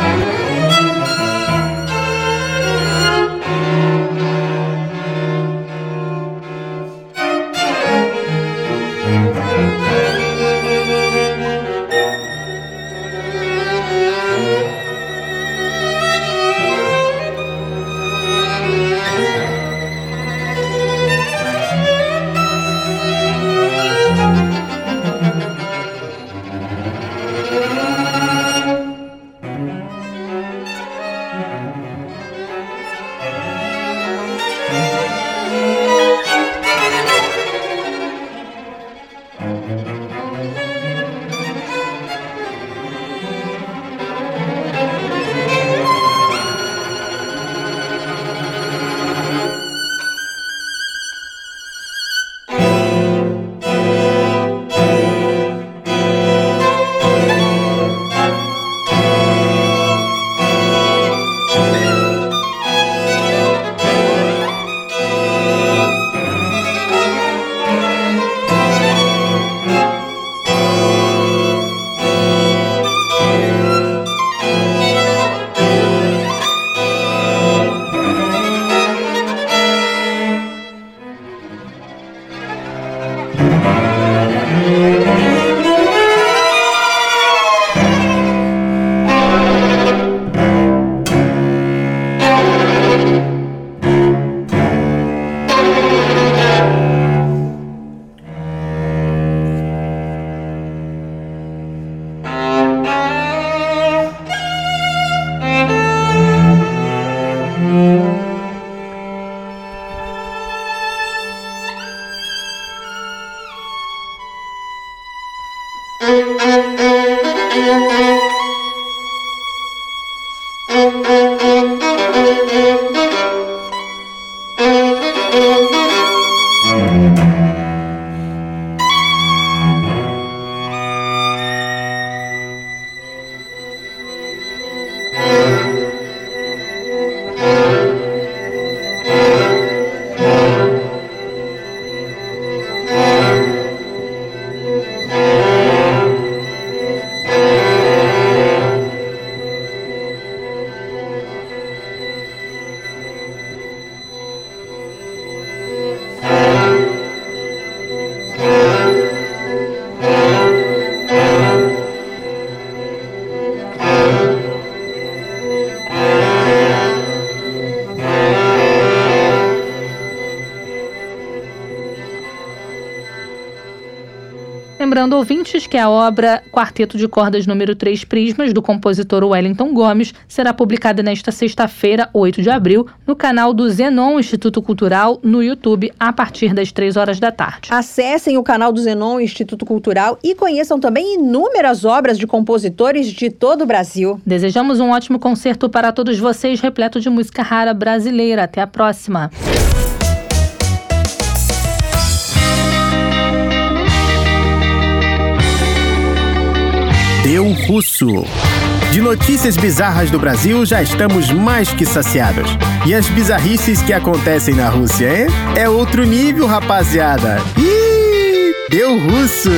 Lembrando, ouvintes, que a obra Quarteto de Cordas número 3 Prismas, do compositor Wellington Gomes, será publicada nesta sexta-feira, 8 de abril, no canal do Zenon Instituto Cultural, no YouTube, a partir das 3 horas da tarde. Acessem o canal do Zenon Instituto Cultural e conheçam também inúmeras obras de compositores de todo o Brasil. Desejamos um ótimo concerto para todos vocês, repleto de música rara brasileira. Até a próxima! Deu Russo. De notícias bizarras do Brasil já estamos mais que saciados. E as bizarrices que acontecem na Rússia, hein? É outro nível, rapaziada. Ih, deu russo!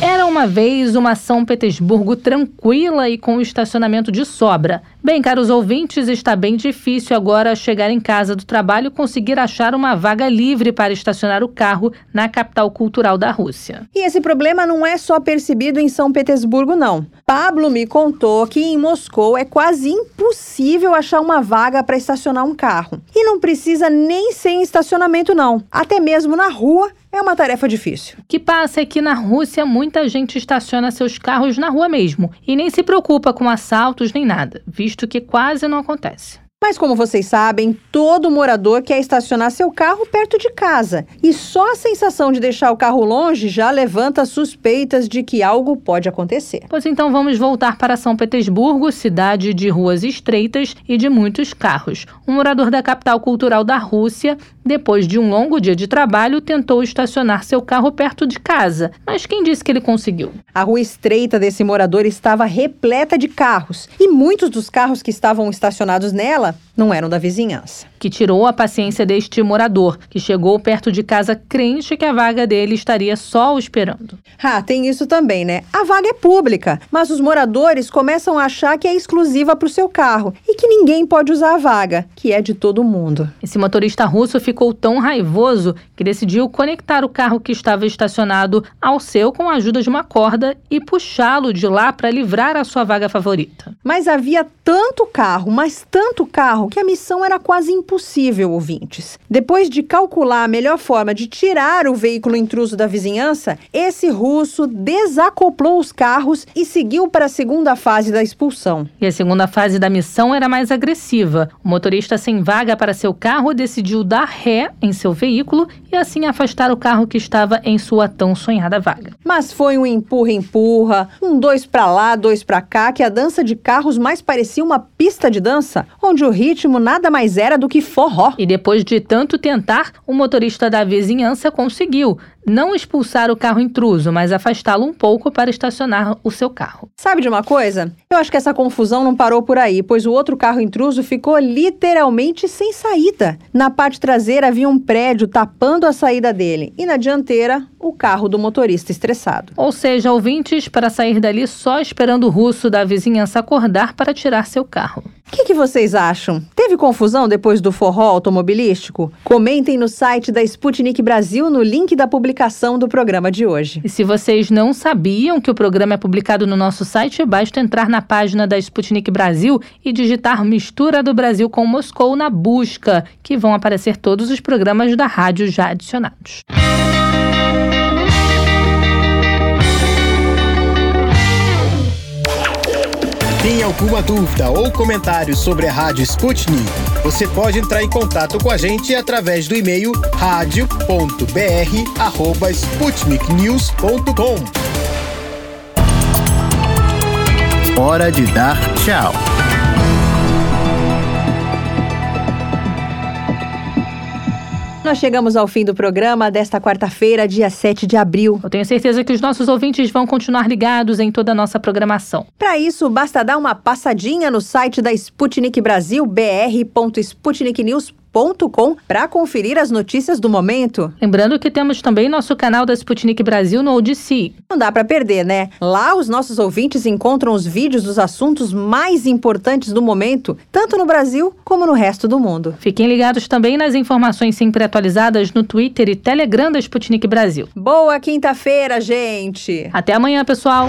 Era uma vez uma São Petersburgo tranquila e com estacionamento de sobra. Bem, caros ouvintes, está bem difícil agora chegar em casa do trabalho e conseguir achar uma vaga livre para estacionar o carro na capital cultural da Rússia. E esse problema não é só percebido em São Petersburgo, não. Pablo me contou que em Moscou é quase impossível achar uma vaga para estacionar um carro. E não precisa nem ser em estacionamento, não. Até mesmo na rua é uma tarefa difícil. O que passa é que na Rússia muita gente estaciona seus carros na rua mesmo e nem se preocupa com assaltos nem nada, visto que quase não acontece. Mas como vocês sabem, todo morador quer estacionar seu carro perto de casa. E só a sensação de deixar o carro longe já levanta suspeitas de que algo pode acontecer. Pois então vamos voltar para São Petersburgo, cidade de ruas estreitas e de muitos carros. Um morador da capital cultural da Rússia, depois de um longo dia de trabalho, tentou estacionar seu carro perto de casa. Mas quem disse que ele conseguiu? A rua estreita desse morador estava repleta de carros. E muitos dos carros que estavam estacionados nela não eram da vizinhança. Que tirou a paciência deste morador, que chegou perto de casa crente que a vaga dele estaria só o esperando. Ah, tem isso também, né? A vaga é pública, mas os moradores começam a achar que é exclusiva para o seu carro e que ninguém pode usar a vaga, que é de todo mundo. Esse motorista russo ficou tão raivoso que decidiu conectar o carro que estava estacionado ao seu com a ajuda de uma corda e puxá-lo de lá para livrar a sua vaga favorita. Mas havia tanto carro, mas tanto carro, que a missão era quase impossível, ouvintes. Depois de calcular a melhor forma de tirar o veículo intruso da vizinhança, esse russo desacoplou os carros e seguiu para a segunda fase da expulsão. E a segunda fase da missão era mais agressiva. O motorista sem vaga para seu carro decidiu dar ré em seu veículo e assim afastar o carro que estava em sua tão sonhada vaga. Mas foi um empurra-empurra, um dois para lá, dois para cá, que a dança de carros mais parecia uma pista de dança, onde o ritmo nada mais era do que forró. E depois de tanto tentar, o motorista da vizinhança conseguiu não expulsar o carro intruso, mas afastá-lo um pouco para estacionar o seu carro. Sabe de uma coisa? Eu acho que essa confusão não parou por aí, pois o outro carro intruso ficou literalmente sem saída. Na parte traseira havia um prédio tapando a saída dele e na dianteira o carro do motorista estressado. Ou seja, ouvintes para sair dali só esperando o russo da vizinhança acordar para tirar seu carro. O que, que, vocês acham? Teve confusão depois do forró automobilístico? Comentem no site da Sputnik Brasil no link da publicação do programa de hoje. E se vocês não sabiam que o programa é publicado no nosso site, basta entrar na página da Sputnik Brasil e digitar Mistura do Brasil com Moscou na busca, que vão aparecer todos os programas da rádio já adicionados. Tem alguma dúvida ou comentário sobre a Rádio Sputnik? Você pode entrar em contato com a gente através do e-mail radio.br@sputniknews.com. Hora de dar tchau. Nós chegamos ao fim do programa desta quarta-feira, dia 7 de abril. Eu tenho certeza que os nossos ouvintes vão continuar ligados em toda a nossa programação. Para isso, basta dar uma passadinha no site da Sputnik Brasil, br.sputniknews.com para conferir as notícias do momento. Lembrando que temos também nosso canal da Sputnik Brasil no Odyssey. Não dá para perder, né? Lá os nossos ouvintes encontram os vídeos dos assuntos mais importantes do momento, tanto no Brasil como no resto do mundo. Fiquem ligados também nas informações sempre atualizadas no Twitter e Telegram da Sputnik Brasil. Boa quinta-feira, gente! Até amanhã, pessoal!